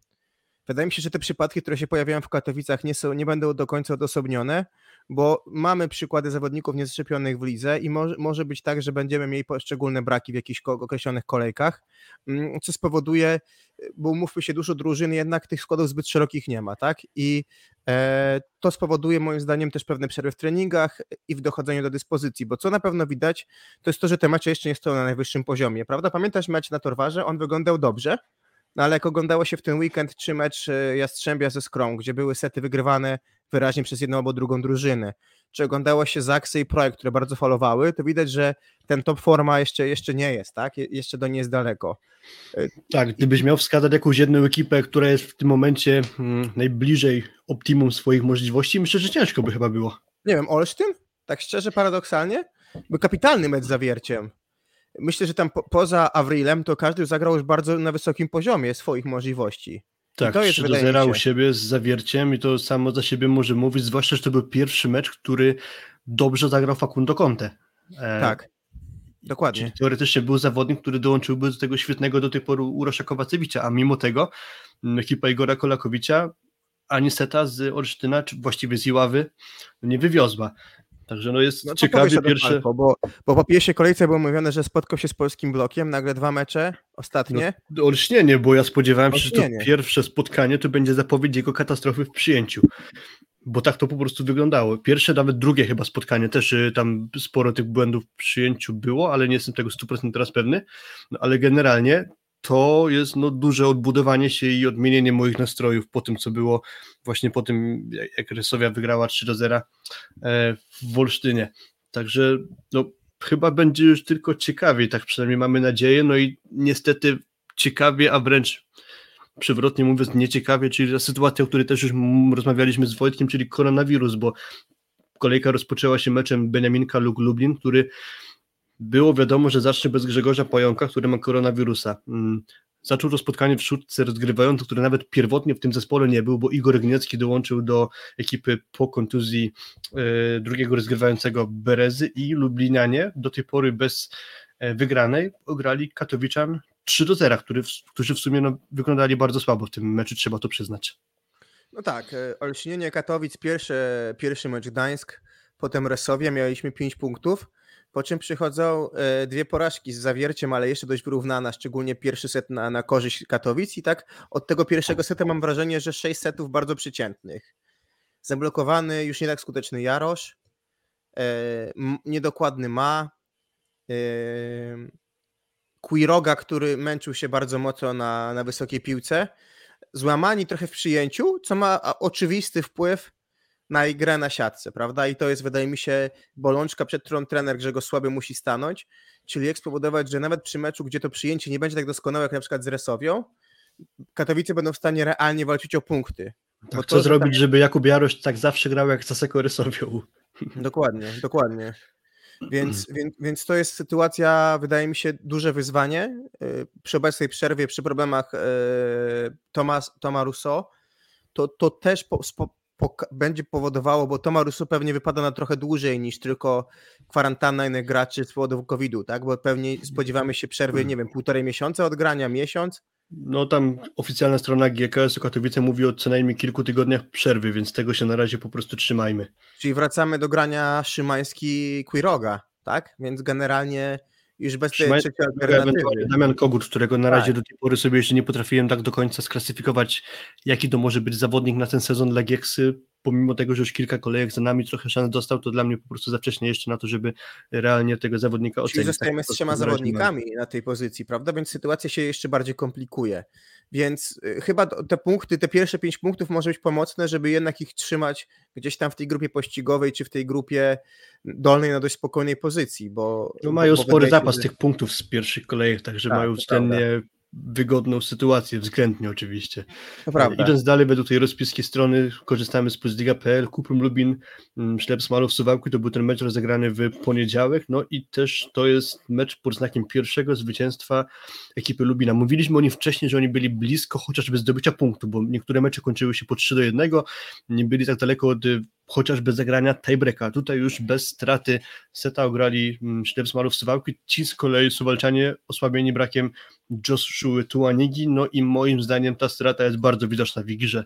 D: Wydaje mi się, że te przypadki, które się pojawiają w Katowicach, nie, są, nie będą do końca odosobnione, bo mamy przykłady zawodników niezaszczepionych w lidze i może, może być tak, że będziemy mieli poszczególne braki w jakichś określonych kolejkach, mm, co spowoduje, bo umówmy się, dużo drużyn jednak tych składów zbyt szerokich nie ma, tak? I, e, to spowoduje moim zdaniem też pewne przerwy w treningach i w dochodzeniu do dyspozycji, bo co na pewno widać, to jest to, że te mecze jeszcze nie stoją na najwyższym poziomie, prawda? Pamiętasz mecz na Torwarze? On wyglądał dobrze, no ale jak oglądało się w ten weekend czy mecz e, Jastrzębia ze Skrą, gdzie były sety wygrywane wyraźnie przez jedną albo drugą drużynę, czy oglądało się Zaksy i Projekt, które bardzo falowały, to widać, że ten top forma jeszcze, jeszcze nie jest, tak? Je- Jeszcze do niej jest daleko.
C: Tak, gdybyś miał wskazać jakąś jedną ekipę, która jest w tym momencie mm, najbliżej optimum swoich możliwości, myślę, że ciężko by chyba było.
D: Nie wiem, Olsztyn? Tak szczerze, paradoksalnie? Był kapitalny mecz z Zawierciem. Myślę, że tam po, poza Avrilem to każdy zagrał już bardzo na wysokim poziomie swoich możliwości.
C: Tak,
D: to jest,
C: 3 do
D: wydaje mi
C: 0 u siebie z zawierciem i to samo za siebie może mówić, zwłaszcza, że to był pierwszy mecz, który dobrze zagrał Facundo Conte. E,
D: Tak, dokładnie.
C: Czyli teoretycznie był zawodnik, który dołączyłby do tego świetnego do tej pory Urosza Kowacewicza, a mimo tego ekipa Igora Kolakowicza ani seta z Olsztyna, czy właściwie z Iławy nie wywiozła. Także no jest
D: No
C: ciekawie pierwsze...
D: Bo, bo po pierwszej kolejce było mówione, że spotkał się z polskim blokiem, nagle dwa mecze, ostatnie.
C: No, olśnienie, bo ja spodziewałem się, że to pierwsze spotkanie to będzie zapowiedź jego katastrofy w przyjęciu. Bo tak to po prostu wyglądało. Pierwsze, nawet drugie chyba spotkanie, też y, tam sporo tych błędów w przyjęciu było, ale nie jestem tego 100% teraz pewny. No, ale generalnie to jest no, duże odbudowanie się i odmienienie moich nastrojów po tym, co było właśnie po tym, jak- Rysowia wygrała 3 do 0 e, w Wolsztynie. Także no, chyba będzie już tylko ciekawiej, tak przynajmniej mamy nadzieję. No i niestety ciekawie, a wręcz przewrotnie mówiąc nieciekawie, czyli ta sytuacja, o której też już rozmawialiśmy z Wojtkiem, czyli koronawirus, bo kolejka rozpoczęła się meczem Beniaminka lub Lublin, który było wiadomo, że zacznie bez Grzegorza Pająka, który ma koronawirusa. Mm, Zaczął to spotkanie w szóstce rozgrywający, który nawet pierwotnie w tym zespole nie był, bo Igor Gniecki dołączył do ekipy po kontuzji e, drugiego rozgrywającego Berezy i Lublinianie do tej pory bez e, wygranej ograli Katowiczan 3 do 0, który, którzy w sumie no, wyglądali bardzo słabo w tym meczu, trzeba to przyznać.
D: No tak, e, Olśnienie Katowic, pierwszy, pierwszy mecz Gdańsk, potem Resowia, mieliśmy 5 punktów, po czym przychodzą e, dwie porażki z Zawierciem, ale jeszcze dość wyrównana, szczególnie pierwszy set na, na korzyść Katowic i tak od tego pierwszego seta mam wrażenie, że 6 setów bardzo przeciętnych. Zablokowany, już nie tak skuteczny Jarosz, e, niedokładny Ma, e, Quiroga, który męczył się bardzo mocno na, na wysokiej piłce, złamani trochę w przyjęciu, co ma oczywisty wpływ na grę na siatce, prawda? I to jest, wydaje mi się, bolączka, przed którą trener Grzegorz Słaby musi stanąć, czyli jak spowodować, że nawet przy meczu, gdzie to przyjęcie nie będzie tak doskonałe jak na przykład z Resowią, Katowice będą w stanie realnie walczyć o punkty.
C: Tak, co zrobić, żeby Jakub Jarosz tak zawsze grał jak Saseko rysowią? <laughs>
D: Dokładnie, dokładnie. Więc, więc, więc to jest sytuacja, wydaje mi się, duże wyzwanie. Yy, Przy obecnej przerwie, przy problemach yy, Tomas, Toma Rousseau, to, to też po, spo, będzie powodowało, bo Toma Rousseau pewnie wypada na trochę dłużej niż tylko kwarantanna innych graczy z powodu COVID-u, tak? Bo pewnie spodziewamy się przerwy, nie wiem, półtorej miesiąca od grania, miesiąc.
C: No tam oficjalna strona GKS-u Katowice mówi o co najmniej kilku tygodniach przerwy, więc tego się na razie po prostu trzymajmy.
D: Czyli wracamy do grania Szymański-Quiroga, tak? Więc generalnie już bez tej
C: Szymański,
D: trzeciej alternatywy.
C: Damian Kogut, którego na
D: Tak.
C: razie do tej pory sobie jeszcze nie potrafiłem tak do końca sklasyfikować, jaki to może być zawodnik na ten sezon dla Gieksy, pomimo tego, że już kilka kolejek za nami trochę szans dostał, to dla mnie po prostu za wcześnie jeszcze na to, żeby realnie tego zawodnika
D: Czyli
C: ocenić.
D: zostajemy
C: Tak
D: z trzema zawodnikami na tej pozycji, prawda? Więc sytuacja się jeszcze bardziej komplikuje. Więc y, chyba te punkty, te pierwsze pięć punktów może być pomocne, żeby jednak ich trzymać gdzieś tam w tej grupie pościgowej, czy w tej grupie dolnej na dość spokojnej pozycji, bo...
C: No mają
D: bo
C: spory zapas tych punktów z pierwszych kolejek, także
D: Tak,
C: mają względnie wygodną sytuację, względnie oczywiście. Idąc dalej według tej rozpiski strony, korzystamy z Plusliga.pl, Kuprum Lubin, mm, Ślep Smalów Suwałki, to był ten mecz rozegrany w poniedziałek, no i też to jest mecz pod znakiem pierwszego zwycięstwa ekipy Lubina. Mówiliśmy o nim wcześniej, że oni byli blisko chociażby zdobycia punktu, bo niektóre mecze kończyły się po 3 do 1, nie byli tak daleko od chociażby zagrania tiebreaka. Tutaj już bez straty seta ograli mm, Ślep Smalów Suwałki, ci z kolei Suwalczanie osłabieni brakiem Joshua Tuanigi, no i moim zdaniem ta strata jest bardzo widoczna w grze.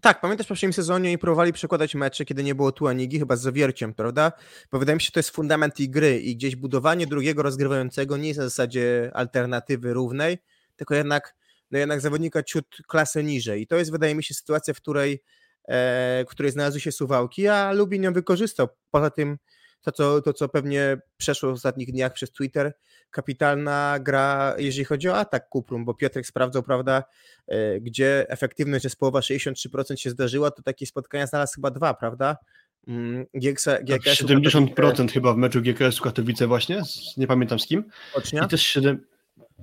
D: Tak, pamiętasz w poprzednim sezonie oni próbowali przekładać mecze, kiedy nie było Tuanigi, chyba z zawierciem, prawda? Bo wydaje mi się, że to jest fundament ich gry i gdzieś budowanie drugiego rozgrywającego nie jest na zasadzie alternatywy równej, tylko jednak, no jednak zawodnika ciut klasę niżej. I to jest, wydaje mi się, sytuacja, w której e, której znalazły się Suwałki, a Lubin ją wykorzystał. Poza tym to co, to, co pewnie przeszło w ostatnich dniach przez Twitter, kapitalna gra, jeżeli chodzi o atak Kuprum, bo Piotrek sprawdzał, prawda, e, gdzie efektywność zespołowa 63% się zdarzyła, to takie spotkania znalazł chyba dwa, prawda?
C: GKS, GKS 70% chyba w meczu GKS Katowice właśnie, nie pamiętam z kim. Ocznia? I też 7,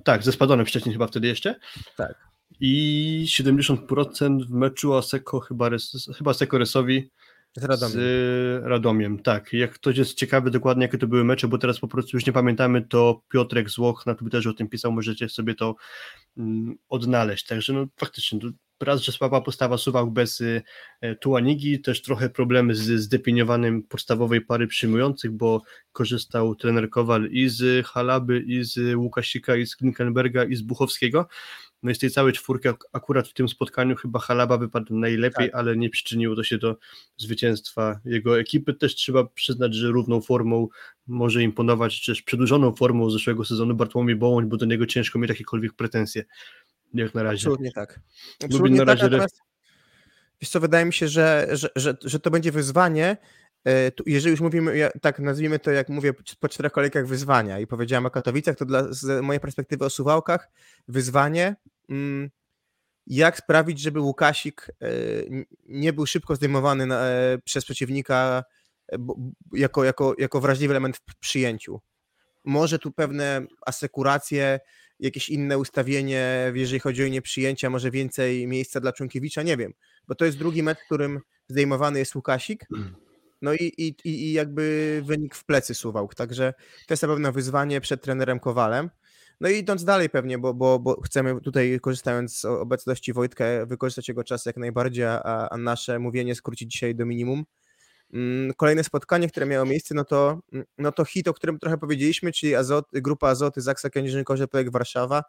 C: tak, ze Spadonem wcześniej chyba wtedy jeszcze.
D: Tak.
C: I 70% w meczu Aseko chyba, chyba Seko Resowi z Radomiem. z Radomiem. Tak, jak ktoś jest ciekawy dokładnie, jakie to były mecze, bo teraz po prostu już nie pamiętamy, to Piotrek Złoch na Twitterze o tym pisał, możecie sobie to mm, odnaleźć. Także no faktycznie, raz, że słaba postawa Suwałk bez y, Tuanigi, też trochę problemy z zdefiniowaniem podstawowej pary przyjmujących, bo korzystał trener Kowal i z Halaby, i z Łukasika, i z Klinkenberga, i z Buchowskiego, no i z tej całej czwórki akurat w tym spotkaniu chyba Halaba wypadł najlepiej, tak. ale nie przyczyniło to się do zwycięstwa jego ekipy. Też trzeba przyznać, że równą formą może imponować, czy też przedłużoną formą zeszłego sezonu Bartłomiej Bołoń, bo do niego ciężko mieć jakiekolwiek pretensje. Jak na razie.
D: Absolutnie tak. Absolutnie na razie tak, natomiast, wiesz co, wydaje mi się, że, że, że, że to będzie wyzwanie, e, jeżeli już mówimy, tak nazwijmy to, jak mówię po czterech kolejkach wyzwania i powiedziałem o Katowicach, to dla, z mojej perspektywy o Suwałkach wyzwanie jak sprawić, żeby Łukasik e, nie był szybko zdejmowany e, przez przeciwnika e, jako, jako, jako wrażliwy element w przyjęciu. Może tu pewne asekuracje, jakieś inne ustawienie, jeżeli chodzi o nieprzyjęcia, może więcej miejsca dla Członkiewicza, nie wiem, bo to jest drugi w którym zdejmowany jest Łukasik, no i, i, i jakby wynik w plecy Suwałk, także to jest na pewno wyzwanie przed trenerem Kowalem. No i idąc dalej pewnie, bo, bo, bo chcemy tutaj, korzystając z obecności Wojtka, wykorzystać jego czas jak najbardziej, a, a nasze mówienie skrócić dzisiaj do minimum. Mm, kolejne spotkanie, które miało miejsce, no to, mm, no to hit, o którym trochę powiedzieliśmy, czyli Azot, grupa Azoty, Zaksa Kędzierzyn-Korze, projekt Warszawa.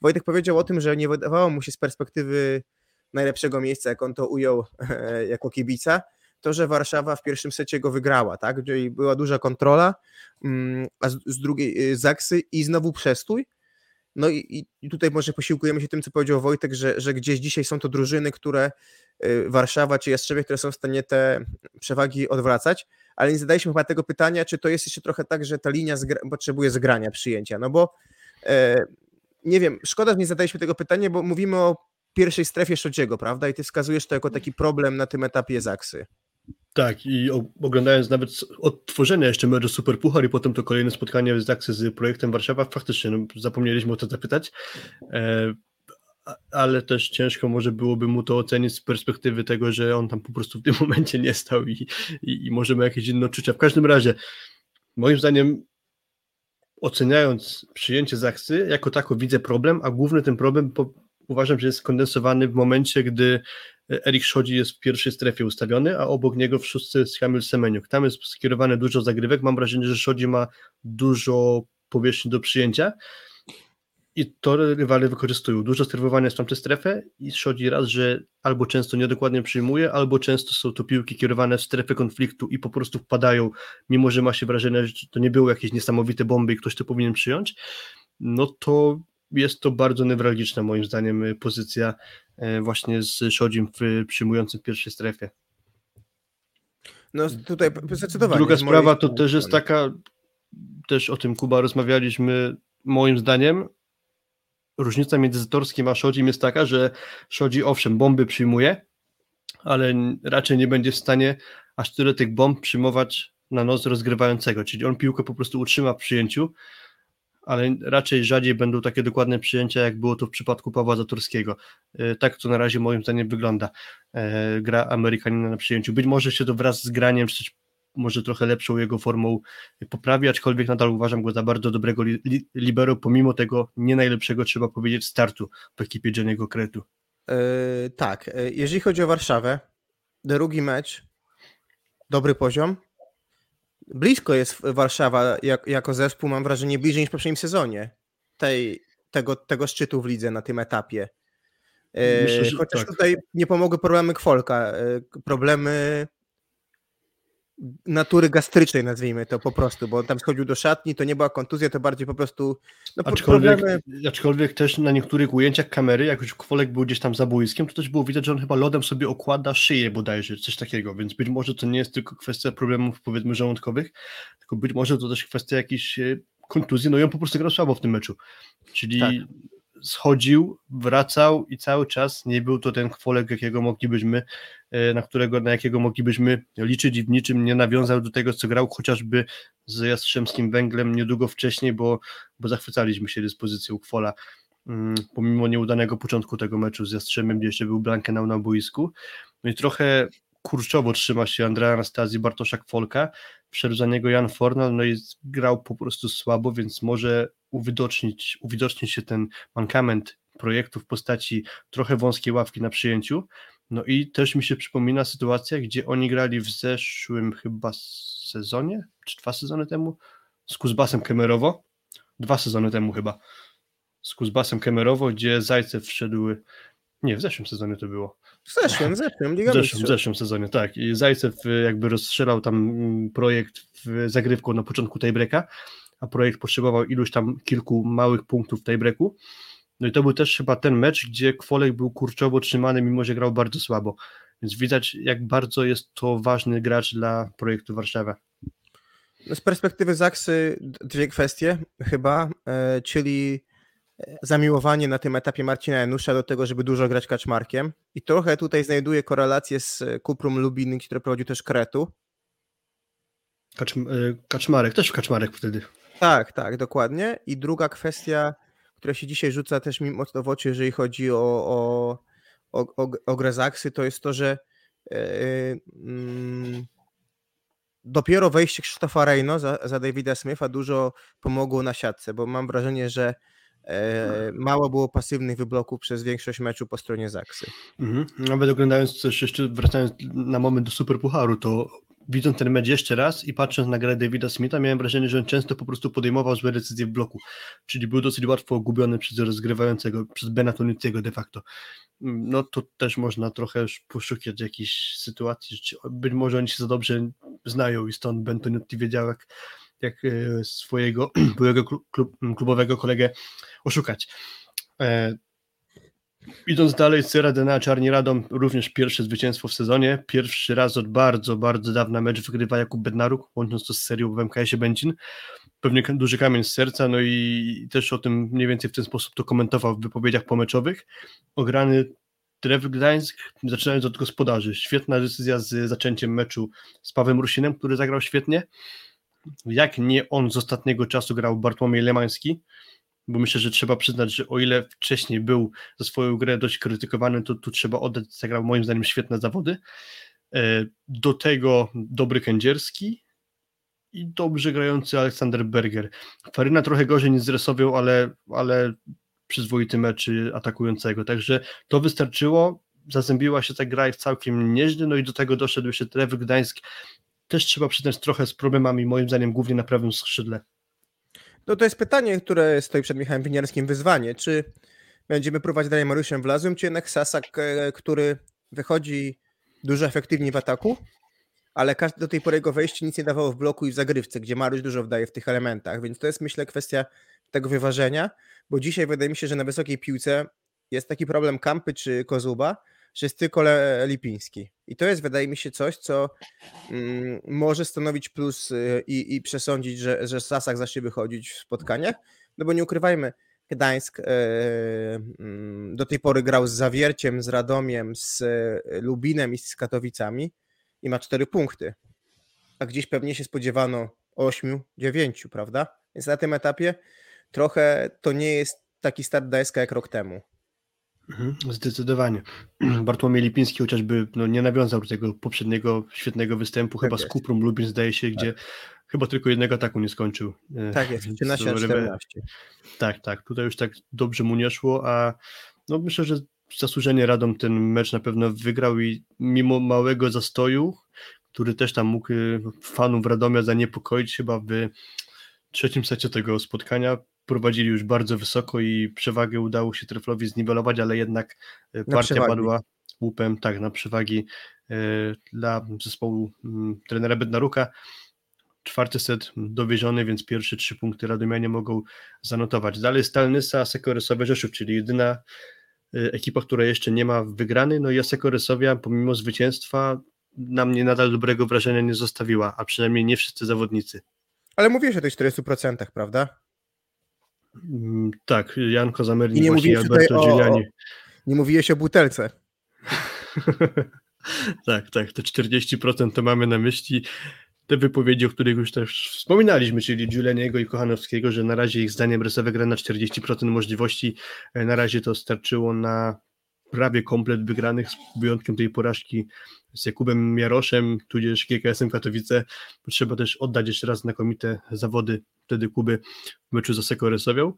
D: Wojtek powiedział o tym, że nie wydawało mu się z perspektywy najlepszego miejsca, jak on to ujął <laughs> jako kibica, to, że Warszawa w pierwszym secie go wygrała, tak? Czyli była duża kontrola, mm, a z, drugiej y, Zaksy i znowu przestój. No i, i, tutaj może posiłkujemy się tym, co powiedział Wojtek, że, że gdzieś dzisiaj są to drużyny, które y, Warszawa czy Jastrzębie, które są w stanie te przewagi odwracać, ale nie zadaliśmy chyba tego pytania, czy to jest jeszcze trochę tak, że ta linia potrzebuje zgrania przyjęcia, no bo e, nie wiem, szkoda, że nie zadaliśmy tego pytania, bo mówimy o pierwszej strefie Szodziego, prawda? I ty wskazujesz to jako taki problem na tym etapie Zaksy.
C: Tak, i oglądając nawet odtworzenie jeszcze meczu Super Puchar i potem to kolejne spotkanie z akcji z projektem Warszawa, faktycznie no, zapomnieliśmy o to zapytać, e, ale też ciężko może byłoby mu to ocenić z perspektywy tego, że on tam po prostu w tym <laughs> momencie nie stał i, i, i możemy jakieś inne odczucia. W każdym razie, moim zdaniem oceniając przyjęcie Zaksy, jako tako widzę problem, a główny ten problem po, uważam, że jest skondensowany w momencie, gdy Erik Szodzi jest w pierwszej strefie ustawiony, a obok niego w szóstce jest Kamil Semeniuk. Tam jest skierowane dużo zagrywek. Mam wrażenie, że Szodzi ma dużo powierzchni do przyjęcia i to rywale wykorzystują. Dużo serwowania w tamtej strefę i Szodzi raz, że albo często niedokładnie przyjmuje, albo często są to piłki kierowane w strefę konfliktu i po prostu wpadają, mimo że ma się wrażenie, że to nie było jakieś niesamowite bomby i ktoś to powinien przyjąć, no to jest to bardzo newralgiczna moim zdaniem pozycja E, właśnie z Szodzim w przyjmującym w pierwszej strefie.
D: No tutaj zdecydowanie.
C: Druga sprawa to też jest taka, też o tym Kuba rozmawialiśmy, moim zdaniem różnica między Zatorskim a Szodzim jest taka, że Szodzi owszem bomby przyjmuje, ale raczej nie będzie w stanie aż tyle tych bomb przyjmować na nos rozgrywającego, czyli on piłkę po prostu utrzyma w przyjęciu, ale raczej rzadziej będą takie dokładne przyjęcia, jak było to w przypadku Pawła Zatorskiego. E, tak to na razie moim zdaniem wygląda e, gra Amerykanina na przyjęciu. Być może się to wraz z graniem, czy może trochę lepszą jego formą poprawi, aczkolwiek nadal uważam go za bardzo dobrego li, li, libero, pomimo tego nie najlepszego, trzeba powiedzieć, startu w ekipie Jenny'ego Kretu.
D: Yy, tak, jeżeli chodzi o Warszawę, drugi mecz, dobry poziom, blisko jest Warszawa jak, jako zespół, mam wrażenie, bliżej niż w poprzednim sezonie tej, tego, tego szczytu w lidze na tym etapie. E, Myślę, Chociaż tak. tutaj nie pomogły problemy Kwolka, e, problemy natury gastrycznej, nazwijmy to po prostu, bo on tam schodził do szatni, to nie była kontuzja, to bardziej po prostu no,
C: aczkolwiek, problemy... aczkolwiek też na niektórych ujęciach kamery, jak już Kwolek był gdzieś tam za boiskiem, to też było widać, że on chyba lodem sobie okłada szyję bodajże, coś takiego, więc być może to nie jest tylko kwestia problemów powiedzmy żołądkowych, tylko być może to też kwestia jakiejś e, kontuzji, no i on po prostu grał słabo w tym meczu, czyli tak schodził, wracał i cały czas nie był to ten kwolek, jakiego moglibyśmy, e, na którego, na jakiego moglibyśmy liczyć i w niczym nie nawiązał do tego, co grał chociażby z Jastrzębskim Węglem niedługo wcześniej, bo, bo zachwycaliśmy się dyspozycją Kwola mm, pomimo nieudanego początku tego meczu z Jastrzębiem, gdzie jeszcze był Blankenau na boisku. No i trochę kurczowo trzyma się Andrea Anastazji, Bartosza Kwolka, za niego Jan Fornal, no i grał po prostu słabo, więc może uwidocznić, uwidocznić się ten mankament projektu w postaci trochę wąskiej ławki na przyjęciu. No i też mi się przypomina sytuacja, gdzie oni grali w zeszłym chyba sezonie, czy dwa sezony temu, z Kuzbasem Kemerowo. Dwa sezony temu chyba. Z Kuzbasem Kemerowo, gdzie Zajcew wszedł. Nie, w zeszłym sezonie to było.
D: W zeszłym, w zeszłym, Liga
C: w zeszłym, w zeszłym sezonie, tak. I Zajcew jakby rozstrzelał tam mm, projekt w zagrywką na początku tej breka a projekt potrzebował iluś tam kilku małych punktów w tej breku. No i to był też chyba ten mecz, gdzie Kwolek był kurczowo trzymany, mimo że grał bardzo słabo. Więc widać, jak bardzo jest to ważny gracz dla projektu Warszawa.
D: Z perspektywy Zaksy dwie kwestie chyba, e, czyli zamiłowanie na tym etapie Marcina Janusza do tego, żeby dużo grać Kaczmarkiem i trochę tutaj znajduję korelację z Kuprum Lubin, który prowadził też Kretu.
C: Kaczm e, Kaczmarek, też Kaczmarek wtedy.
D: Tak, tak, dokładnie. I druga kwestia, która się dzisiaj rzuca też mi mocno w oczy, jeżeli chodzi o, o, o, o grę Zaksy, to jest to, że yy, dopiero wejście Krzysztofa Rejno za, za Davida Smitha dużo pomogło na siatce, bo mam wrażenie, że mało było pasywnych wybloków przez większość meczu po stronie Zaksy.
C: Mhm. Nawet oglądając też jeszcze, wracając na moment do Super Pucharu, to widząc ten mecz jeszcze raz i patrząc na grę Davida Smitha, miałem wrażenie, że on często po prostu podejmował złe decyzje w bloku, czyli był dosyć łatwo gubiony przez rozgrywającego, przez Bena Toniciego de facto. No to też można trochę poszukać jakichś sytuacji, być może oni się za dobrze znają i stąd Ben Tonuti wiedział, jak, jak e, swojego <clears throat> byłego klub, klubowego kolegę oszukać. E, Idąc dalej, Sierra Dena Czarni Radom również pierwsze zwycięstwo w sezonie. Pierwszy raz od bardzo, bardzo dawna mecz wygrywa Jakub Bednaruk, łącząc to z serią w MKS-ie Bęcin. Pewnie duży kamień z serca, no i też o tym mniej więcej w ten sposób to komentował w wypowiedziach pomeczowych. Ograny Drew Gdańsk, zaczynając od gospodarzy. Świetna decyzja z zaczęciem meczu z Pawłem Rusinem, który zagrał świetnie. Jak nie on z ostatniego czasu grał Bartłomiej Lemański, bo myślę, że trzeba przyznać, że o ile wcześniej był za swoją grę dość krytykowany, to tu trzeba oddać, zagrał moim zdaniem świetne zawody. E, do tego dobry Kędzierski i dobrze grający Aleksander Berger. Faryna trochę gorzej nie zresował, ale, ale przyzwoity mecz atakującego, także to wystarczyło, zazębiła się ta gra w całkiem nieźle, no i do tego doszedł jeszcze Trewy Gdańsk, też trzeba przyznać trochę z problemami, moim zdaniem głównie na prawym skrzydle.
D: No to jest pytanie, które stoi przed Michałem Winiarskim, wyzwanie. Czy będziemy próbować dalej Mariuszem Wlazłym, czy jednak Sasak, e, który wychodzi dużo efektywniej w ataku, ale do tej pory jego wejście nic nie dawało w bloku i w zagrywce, gdzie Mariusz dużo wdaje w tych elementach, więc to jest myślę kwestia tego wyważenia, bo dzisiaj wydaje mi się, że na wysokiej piłce jest taki problem Kampy czy Kozuba, jest tylko Lipiński. I to jest, wydaje mi się, coś, co mm, może stanowić plus y, i, i przesądzić, że, że Sasak zacznie wychodzić w spotkaniach, no bo nie ukrywajmy, Gdańsk e, mm, do tej pory grał z Zawierciem, z Radomiem, z e, Lubinem i z Katowicami i ma cztery punkty. A gdzieś pewnie się spodziewano ośmiu, dziewięciu, prawda? Więc na tym etapie trochę to nie jest taki start Gdańska jak rok temu.
C: Mhm, zdecydowanie. <clears throat> Bartłomiej Lipiński chociażby no, nie nawiązał do tego poprzedniego świetnego występu, tak chyba jest. z Kuprum Lubin zdaje się, tak. gdzie chyba tylko jednego ataku nie skończył.
D: E, tak jest, 13 14.
C: Tak, tak, tutaj już tak dobrze mu nie szło, a no myślę, że zasłużenie Radom ten mecz na pewno wygrał i mimo małego zastoju, który też tam mógł e, fanów Radomia zaniepokoić chyba w trzecim secie tego spotkania, prowadzili już bardzo wysoko i przewagę udało się Treflowi zniwelować, ale jednak e, partia padła łupem tak na przewagi dla zespołu mm, trenera Bednaruka. Czwarty set dowieziony, więc pierwsze trzy punkty Radomianie mogą zanotować. Dalej Stalnysa, Sekorysowe Rzeszów, czyli jedyna ekipa, która jeszcze nie ma wygrany, no i Asekorysowia pomimo zwycięstwa na mnie nadal dobrego wrażenia nie zostawiła, a przynajmniej nie wszyscy zawodnicy.
D: Ale mówiłeś o tych 40%, prawda?
C: Mm, tak, Jan Kozamernik,
D: I nie
C: właśnie Alberto
D: o-
C: Giuliani.
D: Nie mówiłeś o butelce. <laughs>
C: tak, tak, te 40% to mamy na myśli. Te wypowiedzi, o których już też wspominaliśmy, czyli Giulianiego i Kochanowskiego, że na razie ich zdaniem Resowe gra na 40% możliwości. E, Na razie to starczyło na prawie komplet wygranych, z wyjątkiem tej porażki z Jakubem Jaroszem, tudzież GKS-em Katowice. Trzeba też oddać jeszcze raz znakomite zawody wtedy Kuby w meczu z Sekoresowią.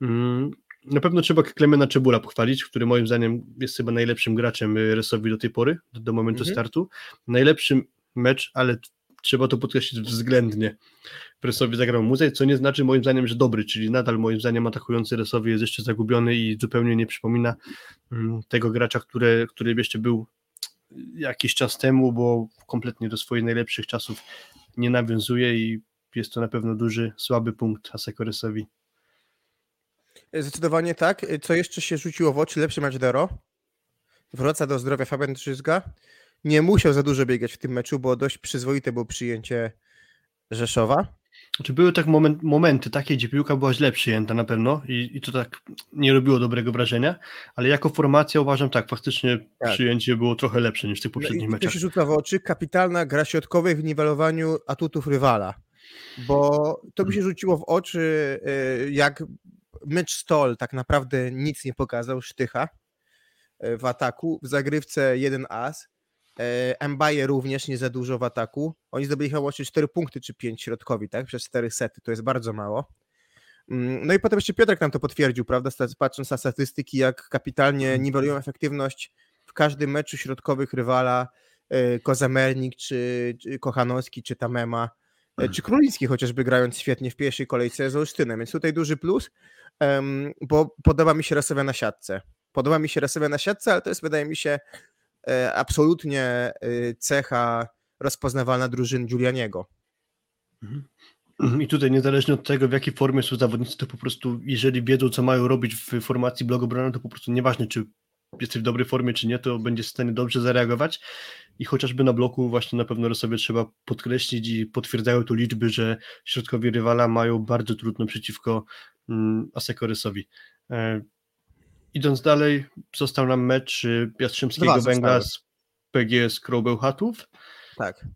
C: Mm, Na pewno trzeba Klemena Czebula pochwalić, który moim zdaniem jest chyba najlepszym graczem Resowi do tej pory, do, do momentu
D: Mhm.
C: startu. Najlepszy mecz, ale trzeba to podkreślić względnie. W Resowi zagrał muzej, co nie znaczy moim zdaniem, że dobry, czyli nadal moim zdaniem atakujący Resowi jest jeszcze zagubiony i zupełnie nie przypomina mm, tego gracza, który, który jeszcze był jakiś czas temu, bo kompletnie do swoich najlepszych czasów nie nawiązuje i jest to na pewno duży, słaby punkt Asekoresowi.
D: Zdecydowanie tak. Co jeszcze się rzuciło w oczy? Lepszy mecz Dero. Wraca do zdrowia Fabian Drzyzga. Nie musiał za dużo biegać w tym meczu, bo dość przyzwoite było przyjęcie Rzeszowa.
C: Znaczy były tak moment, momenty takie, gdzie piłka była źle przyjęta na pewno i, i to tak nie robiło dobrego wrażenia, ale jako formacja uważam tak, faktycznie
D: Tak.
C: przyjęcie było trochę lepsze niż w tych
D: No
C: poprzednich
D: to
C: meczach.
D: się rzuca w oczy. Kapitalna gra środkowej w niwelowaniu atutów rywala. Bo to mi się rzuciło w oczy, y, jak mecz Stoll tak naprawdę nic nie pokazał, Sztycha y, w ataku. W zagrywce jeden as. Mbaye również nie za dużo w ataku. Oni zdobyli chyba łącznie 4 punkty czy 5 środkowi, tak? Przez 4 sety. To jest bardzo mało. Mm, No i potem jeszcze Piotrek nam to potwierdził, prawda? Patrząc na statystyki, jak kapitalnie niwelują efektywność w każdym meczu środkowych rywala y, Kozamernik, czy, czy Kochanowski, czy Tamema, y, czy Królicki chociażby grając świetnie w pierwszej kolejce z Olsztynem, więc tutaj duży plus, bo podoba mi się Rasowia na siatce. Podoba mi się Rasowia na siatce, ale to jest wydaje mi się e, absolutnie y, cecha rozpoznawalna drużyn Giulianiego.
C: I tutaj niezależnie od tego, w jakiej formie są zawodnicy, to po prostu jeżeli wiedzą, co mają robić w formacji blogobrona, to po prostu nieważne, czy jesteś w dobrej formie, czy nie, to będzie w stanie dobrze zareagować i chociażby na bloku właśnie na pewno sobie trzeba podkreślić i potwierdzają tu liczby, że środkowi rywala mają bardzo trudno przeciwko mm, Asekorysowi. Idąc dalej, został nam mecz y, Jastrzębskiego
D: Dwa
C: Węgla z PGS Krobełchatów.
D: Tak.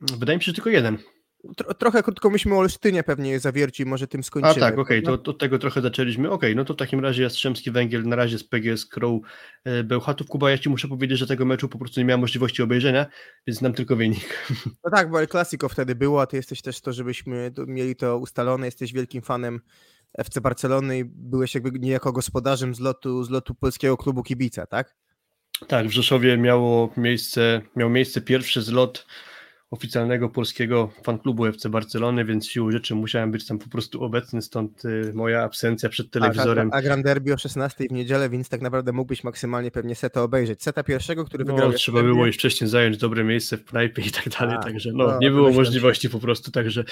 C: Wydaje mi się, że tylko jeden.
D: Tro, trochę krótko myślmy o Olsztynie pewnie zawierci, może tym
C: A
D: skończymy.
C: tak, okej,
D: prawda?
C: to od tego trochę zaczęliśmy. Okej, no to w takim razie Jastrzębski Węgiel na razie z PGS Crow e, Bełchatów. Kuba, ja ci muszę powiedzieć, że tego meczu po prostu nie miałem możliwości obejrzenia, więc znam tylko wynik. <laughs>
D: No tak, bo El Clasico wtedy było, a ty jesteś też to, żebyśmy mieli to ustalone, jesteś wielkim fanem FC Barcelony i byłeś jakby niejako gospodarzem zlotu, zlotu polskiego klubu kibica, tak?
C: Tak, w Rzeszowie miało miejsce, miał miejsce pierwszy zlot oficjalnego polskiego fanklubu FC Barcelony, więc siłą rzeczy musiałem być tam po prostu obecny, stąd y, moja absencja przed telewizorem.
D: A, a Grand Derby o 16 w niedzielę, więc tak naprawdę mógłbyś maksymalnie pewnie seta obejrzeć. Seta pierwszego, który wygrał
C: No, trzeba
D: Jastrzębie.
C: było już wcześniej zająć dobre miejsce w knajpie i tak dalej,
D: A,
C: także
D: no,
C: no, nie było
D: się.
C: możliwości po prostu, także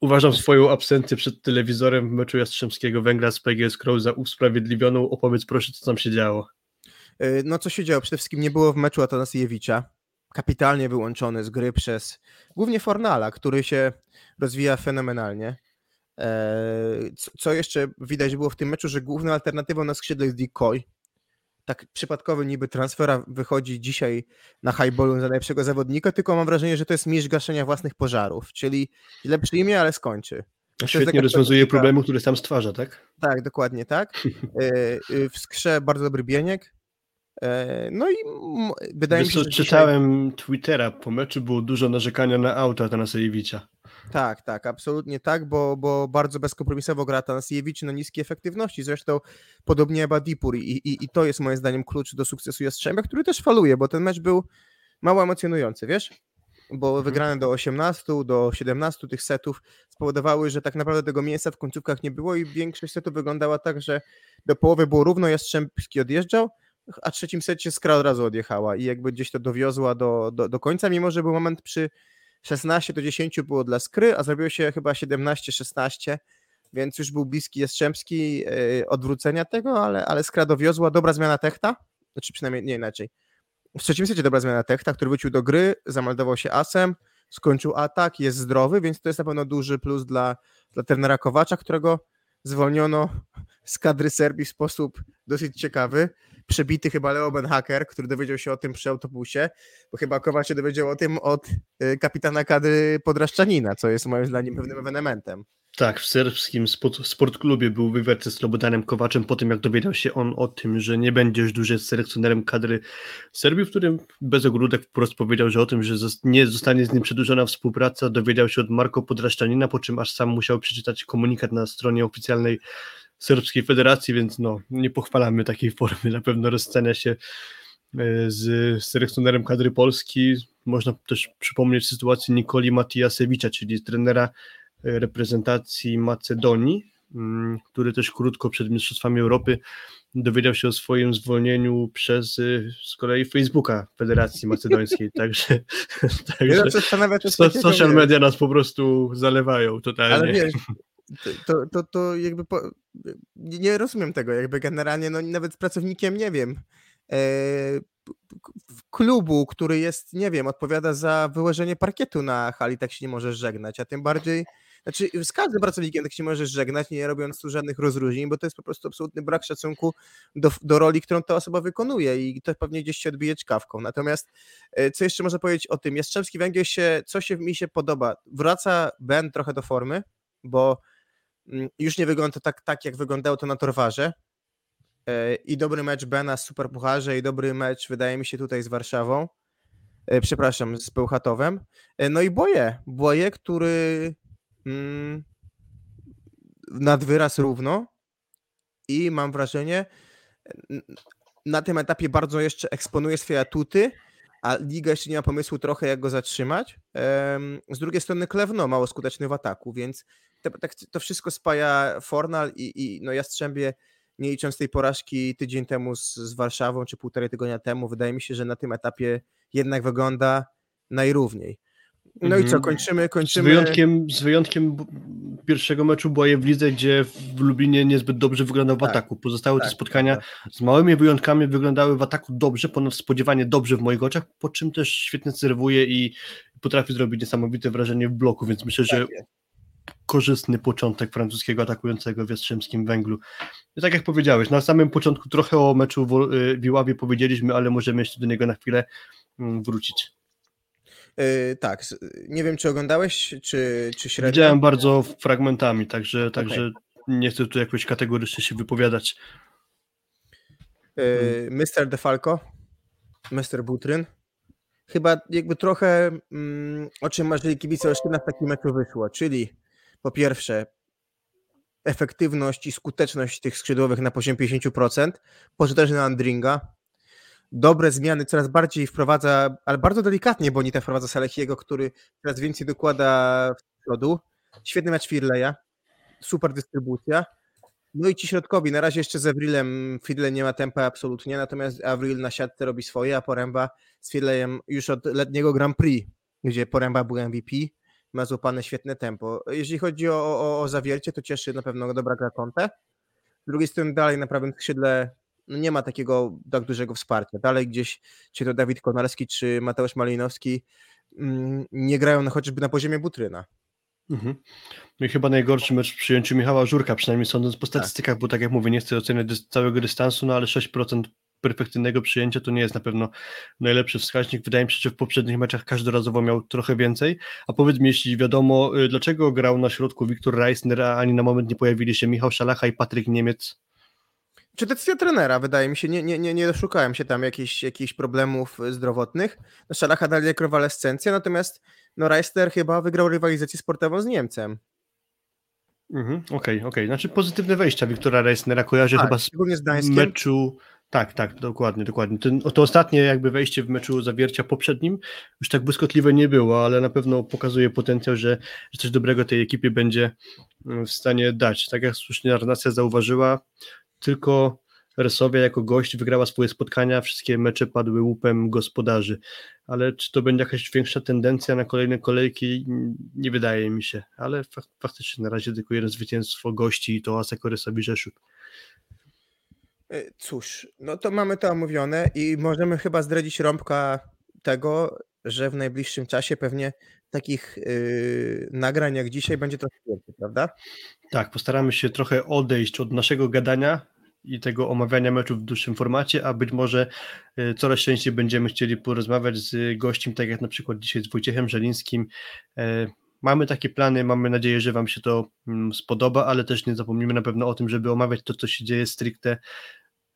C: uważam swoją absencję przed telewizorem w meczu Jastrzębskiego Węgla z PGS Crow za usprawiedliwioną. Opowiedz proszę, co tam się działo.
D: Y, No co się działo? Przede wszystkim nie było w meczu Atanasiewicza. Kapitalnie wyłączony z gry przez głównie Fornala, który się rozwija fenomenalnie. Co- Co jeszcze widać było w tym meczu, że główną alternatywą na skrzydle jest Decoy. Tak przypadkowy niby transfera wychodzi dzisiaj na highballu za najlepszego zawodnika, tylko mam wrażenie, że to jest mistrz gaszenia własnych pożarów, czyli źle przyjmie, ale skończy.
C: Świetnie rozwiązuje problemy, które sam stwarza, tak?
D: tak, dokładnie tak. <laughs> E, e, W skrze bardzo dobry bieniek. E, No i wydaje mi
C: Wiesz
D: się,
C: co,
D: że dzisiaj...
C: czytałem Twittera, po meczu było dużo narzekania na auto Atanasejewicza.
D: Tak, tak, absolutnie tak, bo, bo bardzo bezkompromisowo gra Tanasiewicz na niskiej efektywności. Zresztą podobnie Eba Dipur i, i, i to jest moim zdaniem klucz do sukcesu Jastrzębia, który też faluje, bo ten mecz był mało emocjonujący, wiesz? Bo wygrane do 18, do 17 tych setów spowodowały, że tak naprawdę tego miejsca w końcówkach nie było i większość setów wyglądała tak, że do połowy było równo, Jastrzębski odjeżdżał, a w trzecim secie Skra od razu odjechała i jakby gdzieś to dowiozła do, do, do końca, mimo że był moment przy 16 do 10 było dla Skry, a zrobiło się chyba 17-16, więc już był bliski Jastrzębski yy, odwrócenia tego, ale, ale Skra dowiozła, dobra zmiana techta, znaczy przynajmniej nie inaczej. W trzecim secie dobra zmiana techta, który wrócił do gry, zameldował się asem, skończył atak, jest zdrowy, więc to jest na pewno duży plus dla, dla trenera Kowacza, którego zwolniono z kadry Serbii w sposób dosyć ciekawy. Przebity chyba Leo Benhaker, który dowiedział się o tym przy autobusie, bo chyba Kowacz się dowiedział o tym od y, kapitana kadry Podraszczanina, co jest moim zdaniem pewnym ewenementem.
C: Tak, w serbskim sport, sportklubie był wywiad ze Slobodanem Kowaczem po tym, jak dowiedział się on o tym, że nie będzie już dłużej selekcjonerem kadry Serbii, w którym bez ogródek wprost powiedział, że o tym, że nie zostanie z nim przedłużona współpraca, dowiedział się od Marko Podraszczanina, po czym aż sam musiał przeczytać komunikat na stronie oficjalnej Serbskiej Federacji, więc no, nie pochwalamy takiej <laughs> formy, na pewno rozstania się e, z selekcjonerem kadry Polski. Można też przypomnieć sytuację Nikoli Matijasewicza, czyli trenera reprezentacji Macedonii, mm, który też krótko przed Mistrzostwami Europy dowiedział się o swoim zwolnieniu przez y, z kolei Facebooka Federacji Macedońskiej, <laughs> także, <laughs> także so, social media nas po prostu zalewają totalnie. Ale wiesz,
D: to, to, to jakby po, nie rozumiem tego, jakby generalnie no nawet z pracownikiem, nie wiem, e, klubu, który jest, nie wiem, odpowiada za wyłożenie parkietu na hali, tak się nie możesz żegnać, a tym bardziej znaczy, z każdym pracownikiem tak się możesz żegnać, nie robiąc tu żadnych rozróżnień, bo to jest po prostu absolutny brak szacunku do, do roli, którą ta osoba wykonuje i to pewnie gdzieś się odbije czkawką. Natomiast e, co jeszcze można powiedzieć o tym? Jastrzębski Węgiel się, co się mi się podoba? Wraca Ben trochę do formy, bo już nie wygląda tak, tak jak wyglądało to na Torwarze. E, I dobry mecz Bena z Superpucharze i dobry mecz wydaje mi się tutaj z Warszawą. E, przepraszam, z Pełchatowem. No i Boje. Boje, który mm, nad wyraz równo i mam wrażenie, na tym etapie bardzo jeszcze eksponuje swoje atuty, a liga jeszcze nie ma pomysłu trochę, jak go zatrzymać. Z drugiej strony Klewno mało skuteczny w ataku, więc to, tak, to wszystko spaja Fornal i, i no Jastrzębie, nie licząc tej porażki tydzień temu z, z Warszawą, czy półtorej tygodnia temu, wydaje mi się, że na tym etapie jednak wygląda najrówniej. No i co, mhm. kończymy, kończymy.
C: Z wyjątkiem, z wyjątkiem pierwszego meczu Boje w lidze, gdzie w Lublinie niezbyt dobrze wyglądał w tak, ataku. Pozostałe tak, te spotkania tak. z małymi wyjątkami wyglądały w ataku dobrze, ponad spodziewanie dobrze w moich oczach, po czym też świetnie serwuje i potrafi zrobić niesamowite wrażenie w bloku, więc myślę, że tak korzystny początek francuskiego atakującego w Jastrzębskim Węglu. I tak jak powiedziałeś, na samym początku trochę o meczu w Iławie powiedzieliśmy, ale możemy jeszcze do niego na chwilę mm, wrócić.
D: Yy, tak, nie wiem czy oglądałeś, czy, czy średnio?
C: Widziałem bardzo fragmentami, także, okay. także nie chcę tu jakoś kategorycznie się wypowiadać.
D: Yy, Mr. DeFalco, Mr. Butryn. Chyba jakby trochę mm, o czym marzyli kibice Olsztyna w takim meczu wyszło, czyli po pierwsze efektywność i skuteczność tych skrzydłowych na poziomie 50%, pożyteczny na Andringa, dobre zmiany coraz bardziej wprowadza, ale bardzo delikatnie bo Bonita wprowadza Salechiego, który coraz więcej dokłada w przodu. Świetny mecz Firleja, super dystrybucja. No i ci środkowi, na razie jeszcze z Avrilem Firle nie ma tempa absolutnie, natomiast Avril na siatce robi swoje, a Poręba z Firlejem już od letniego Grand Prix, gdzie Poręba był MVP, ma złapane świetne tempo. Jeśli chodzi o, o, o zawiercie, to cieszy na pewno dobra gra Conte. Z drugiej strony dalej na prawym skrzydle no nie ma takiego tak dużego wsparcia. Dalej gdzieś, czy to Dawid Konarski, czy Mateusz Malinowski mm, nie grają na, chociażby na poziomie Butryna.
C: Mhm. No i chyba najgorszy mecz w przyjęciu Michała Żurka, przynajmniej sądząc po tak. statystykach, tak. bo tak jak mówię, nie chcę oceniać całego dystansu, no ale 6% perfekcyjnego przyjęcia to nie jest na pewno najlepszy wskaźnik. Wydaje mi się, że w poprzednich meczach każdorazowo miał trochę więcej. A powiedz mi, jeśli wiadomo, y, dlaczego grał na środku Wiktor Reisner, a ani na moment nie pojawili się Michał Szalacha i Patryk Niemiec?
D: Czy decyzja trenera, wydaje mi się, nie, nie, nie, nie doszukałem się tam jakichś, jakichś problemów e, zdrowotnych. No, Szalacha dalej jak rewalescencja, natomiast no, Reister chyba wygrał rywalizację sportową z Niemcem.
C: Mhm, okej, okay, okej. Okay. Znaczy pozytywne wejścia Wiktora Reisnera kojarzę tak, chyba z, z meczu... Tak, tak, dokładnie, dokładnie. Ten, to ostatnie jakby wejście w meczu zawiercia poprzednim już tak błyskotliwe nie było, ale na pewno pokazuje potencjał, że, że coś dobrego tej ekipie będzie mm, w stanie dać. Tak jak słusznie Arnacja zauważyła, tylko Resowia jako gość wygrała swoje spotkania, wszystkie mecze padły łupem gospodarzy, ale czy to będzie jakaś większa tendencja na kolejne kolejki? Nie wydaje mi się, ale fak faktycznie na razie tylko jeden zwycięstwo gości i to Aseko Resowi Rzeszów.
D: Y, Cóż, no to mamy to omówione i możemy chyba zdradzić rąbka tego, że w najbliższym czasie pewnie takich yy, nagrań jak dzisiaj będzie trochę więcej, prawda?
C: Tak, postaramy się trochę odejść od naszego gadania i tego omawiania meczów w dłuższym formacie, a być może y, coraz częściej będziemy chcieli porozmawiać z gościem, tak jak na przykład dzisiaj z Wojciechem Żelińskim. E, Mamy takie plany, mamy nadzieję, że Wam się to mm, spodoba, ale też nie zapomnimy na pewno o tym, żeby omawiać to, co się dzieje stricte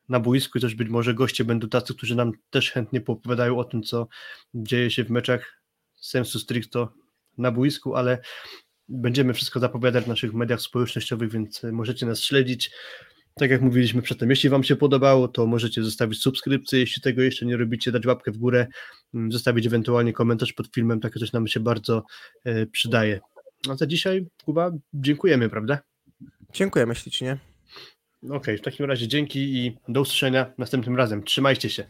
C: na boisku i też być może goście będą tacy, którzy nam też chętnie poopowiadają o tym, co dzieje się w meczach sensu stricto na boisku, ale będziemy wszystko zapowiadać w naszych mediach społecznościowych, więc możecie nas śledzić. Tak jak mówiliśmy przedtem, jeśli Wam się podobało, to możecie zostawić subskrypcję, jeśli tego jeszcze nie robicie, dać łapkę w górę, mm, zostawić ewentualnie komentarz pod filmem, takie coś nam się bardzo e, przydaje. A za dzisiaj, Kuba, dziękujemy, prawda?
D: Dziękujemy ślicznie.
C: Okej, w takim razie dzięki i do usłyszenia następnym razem. Trzymajcie się.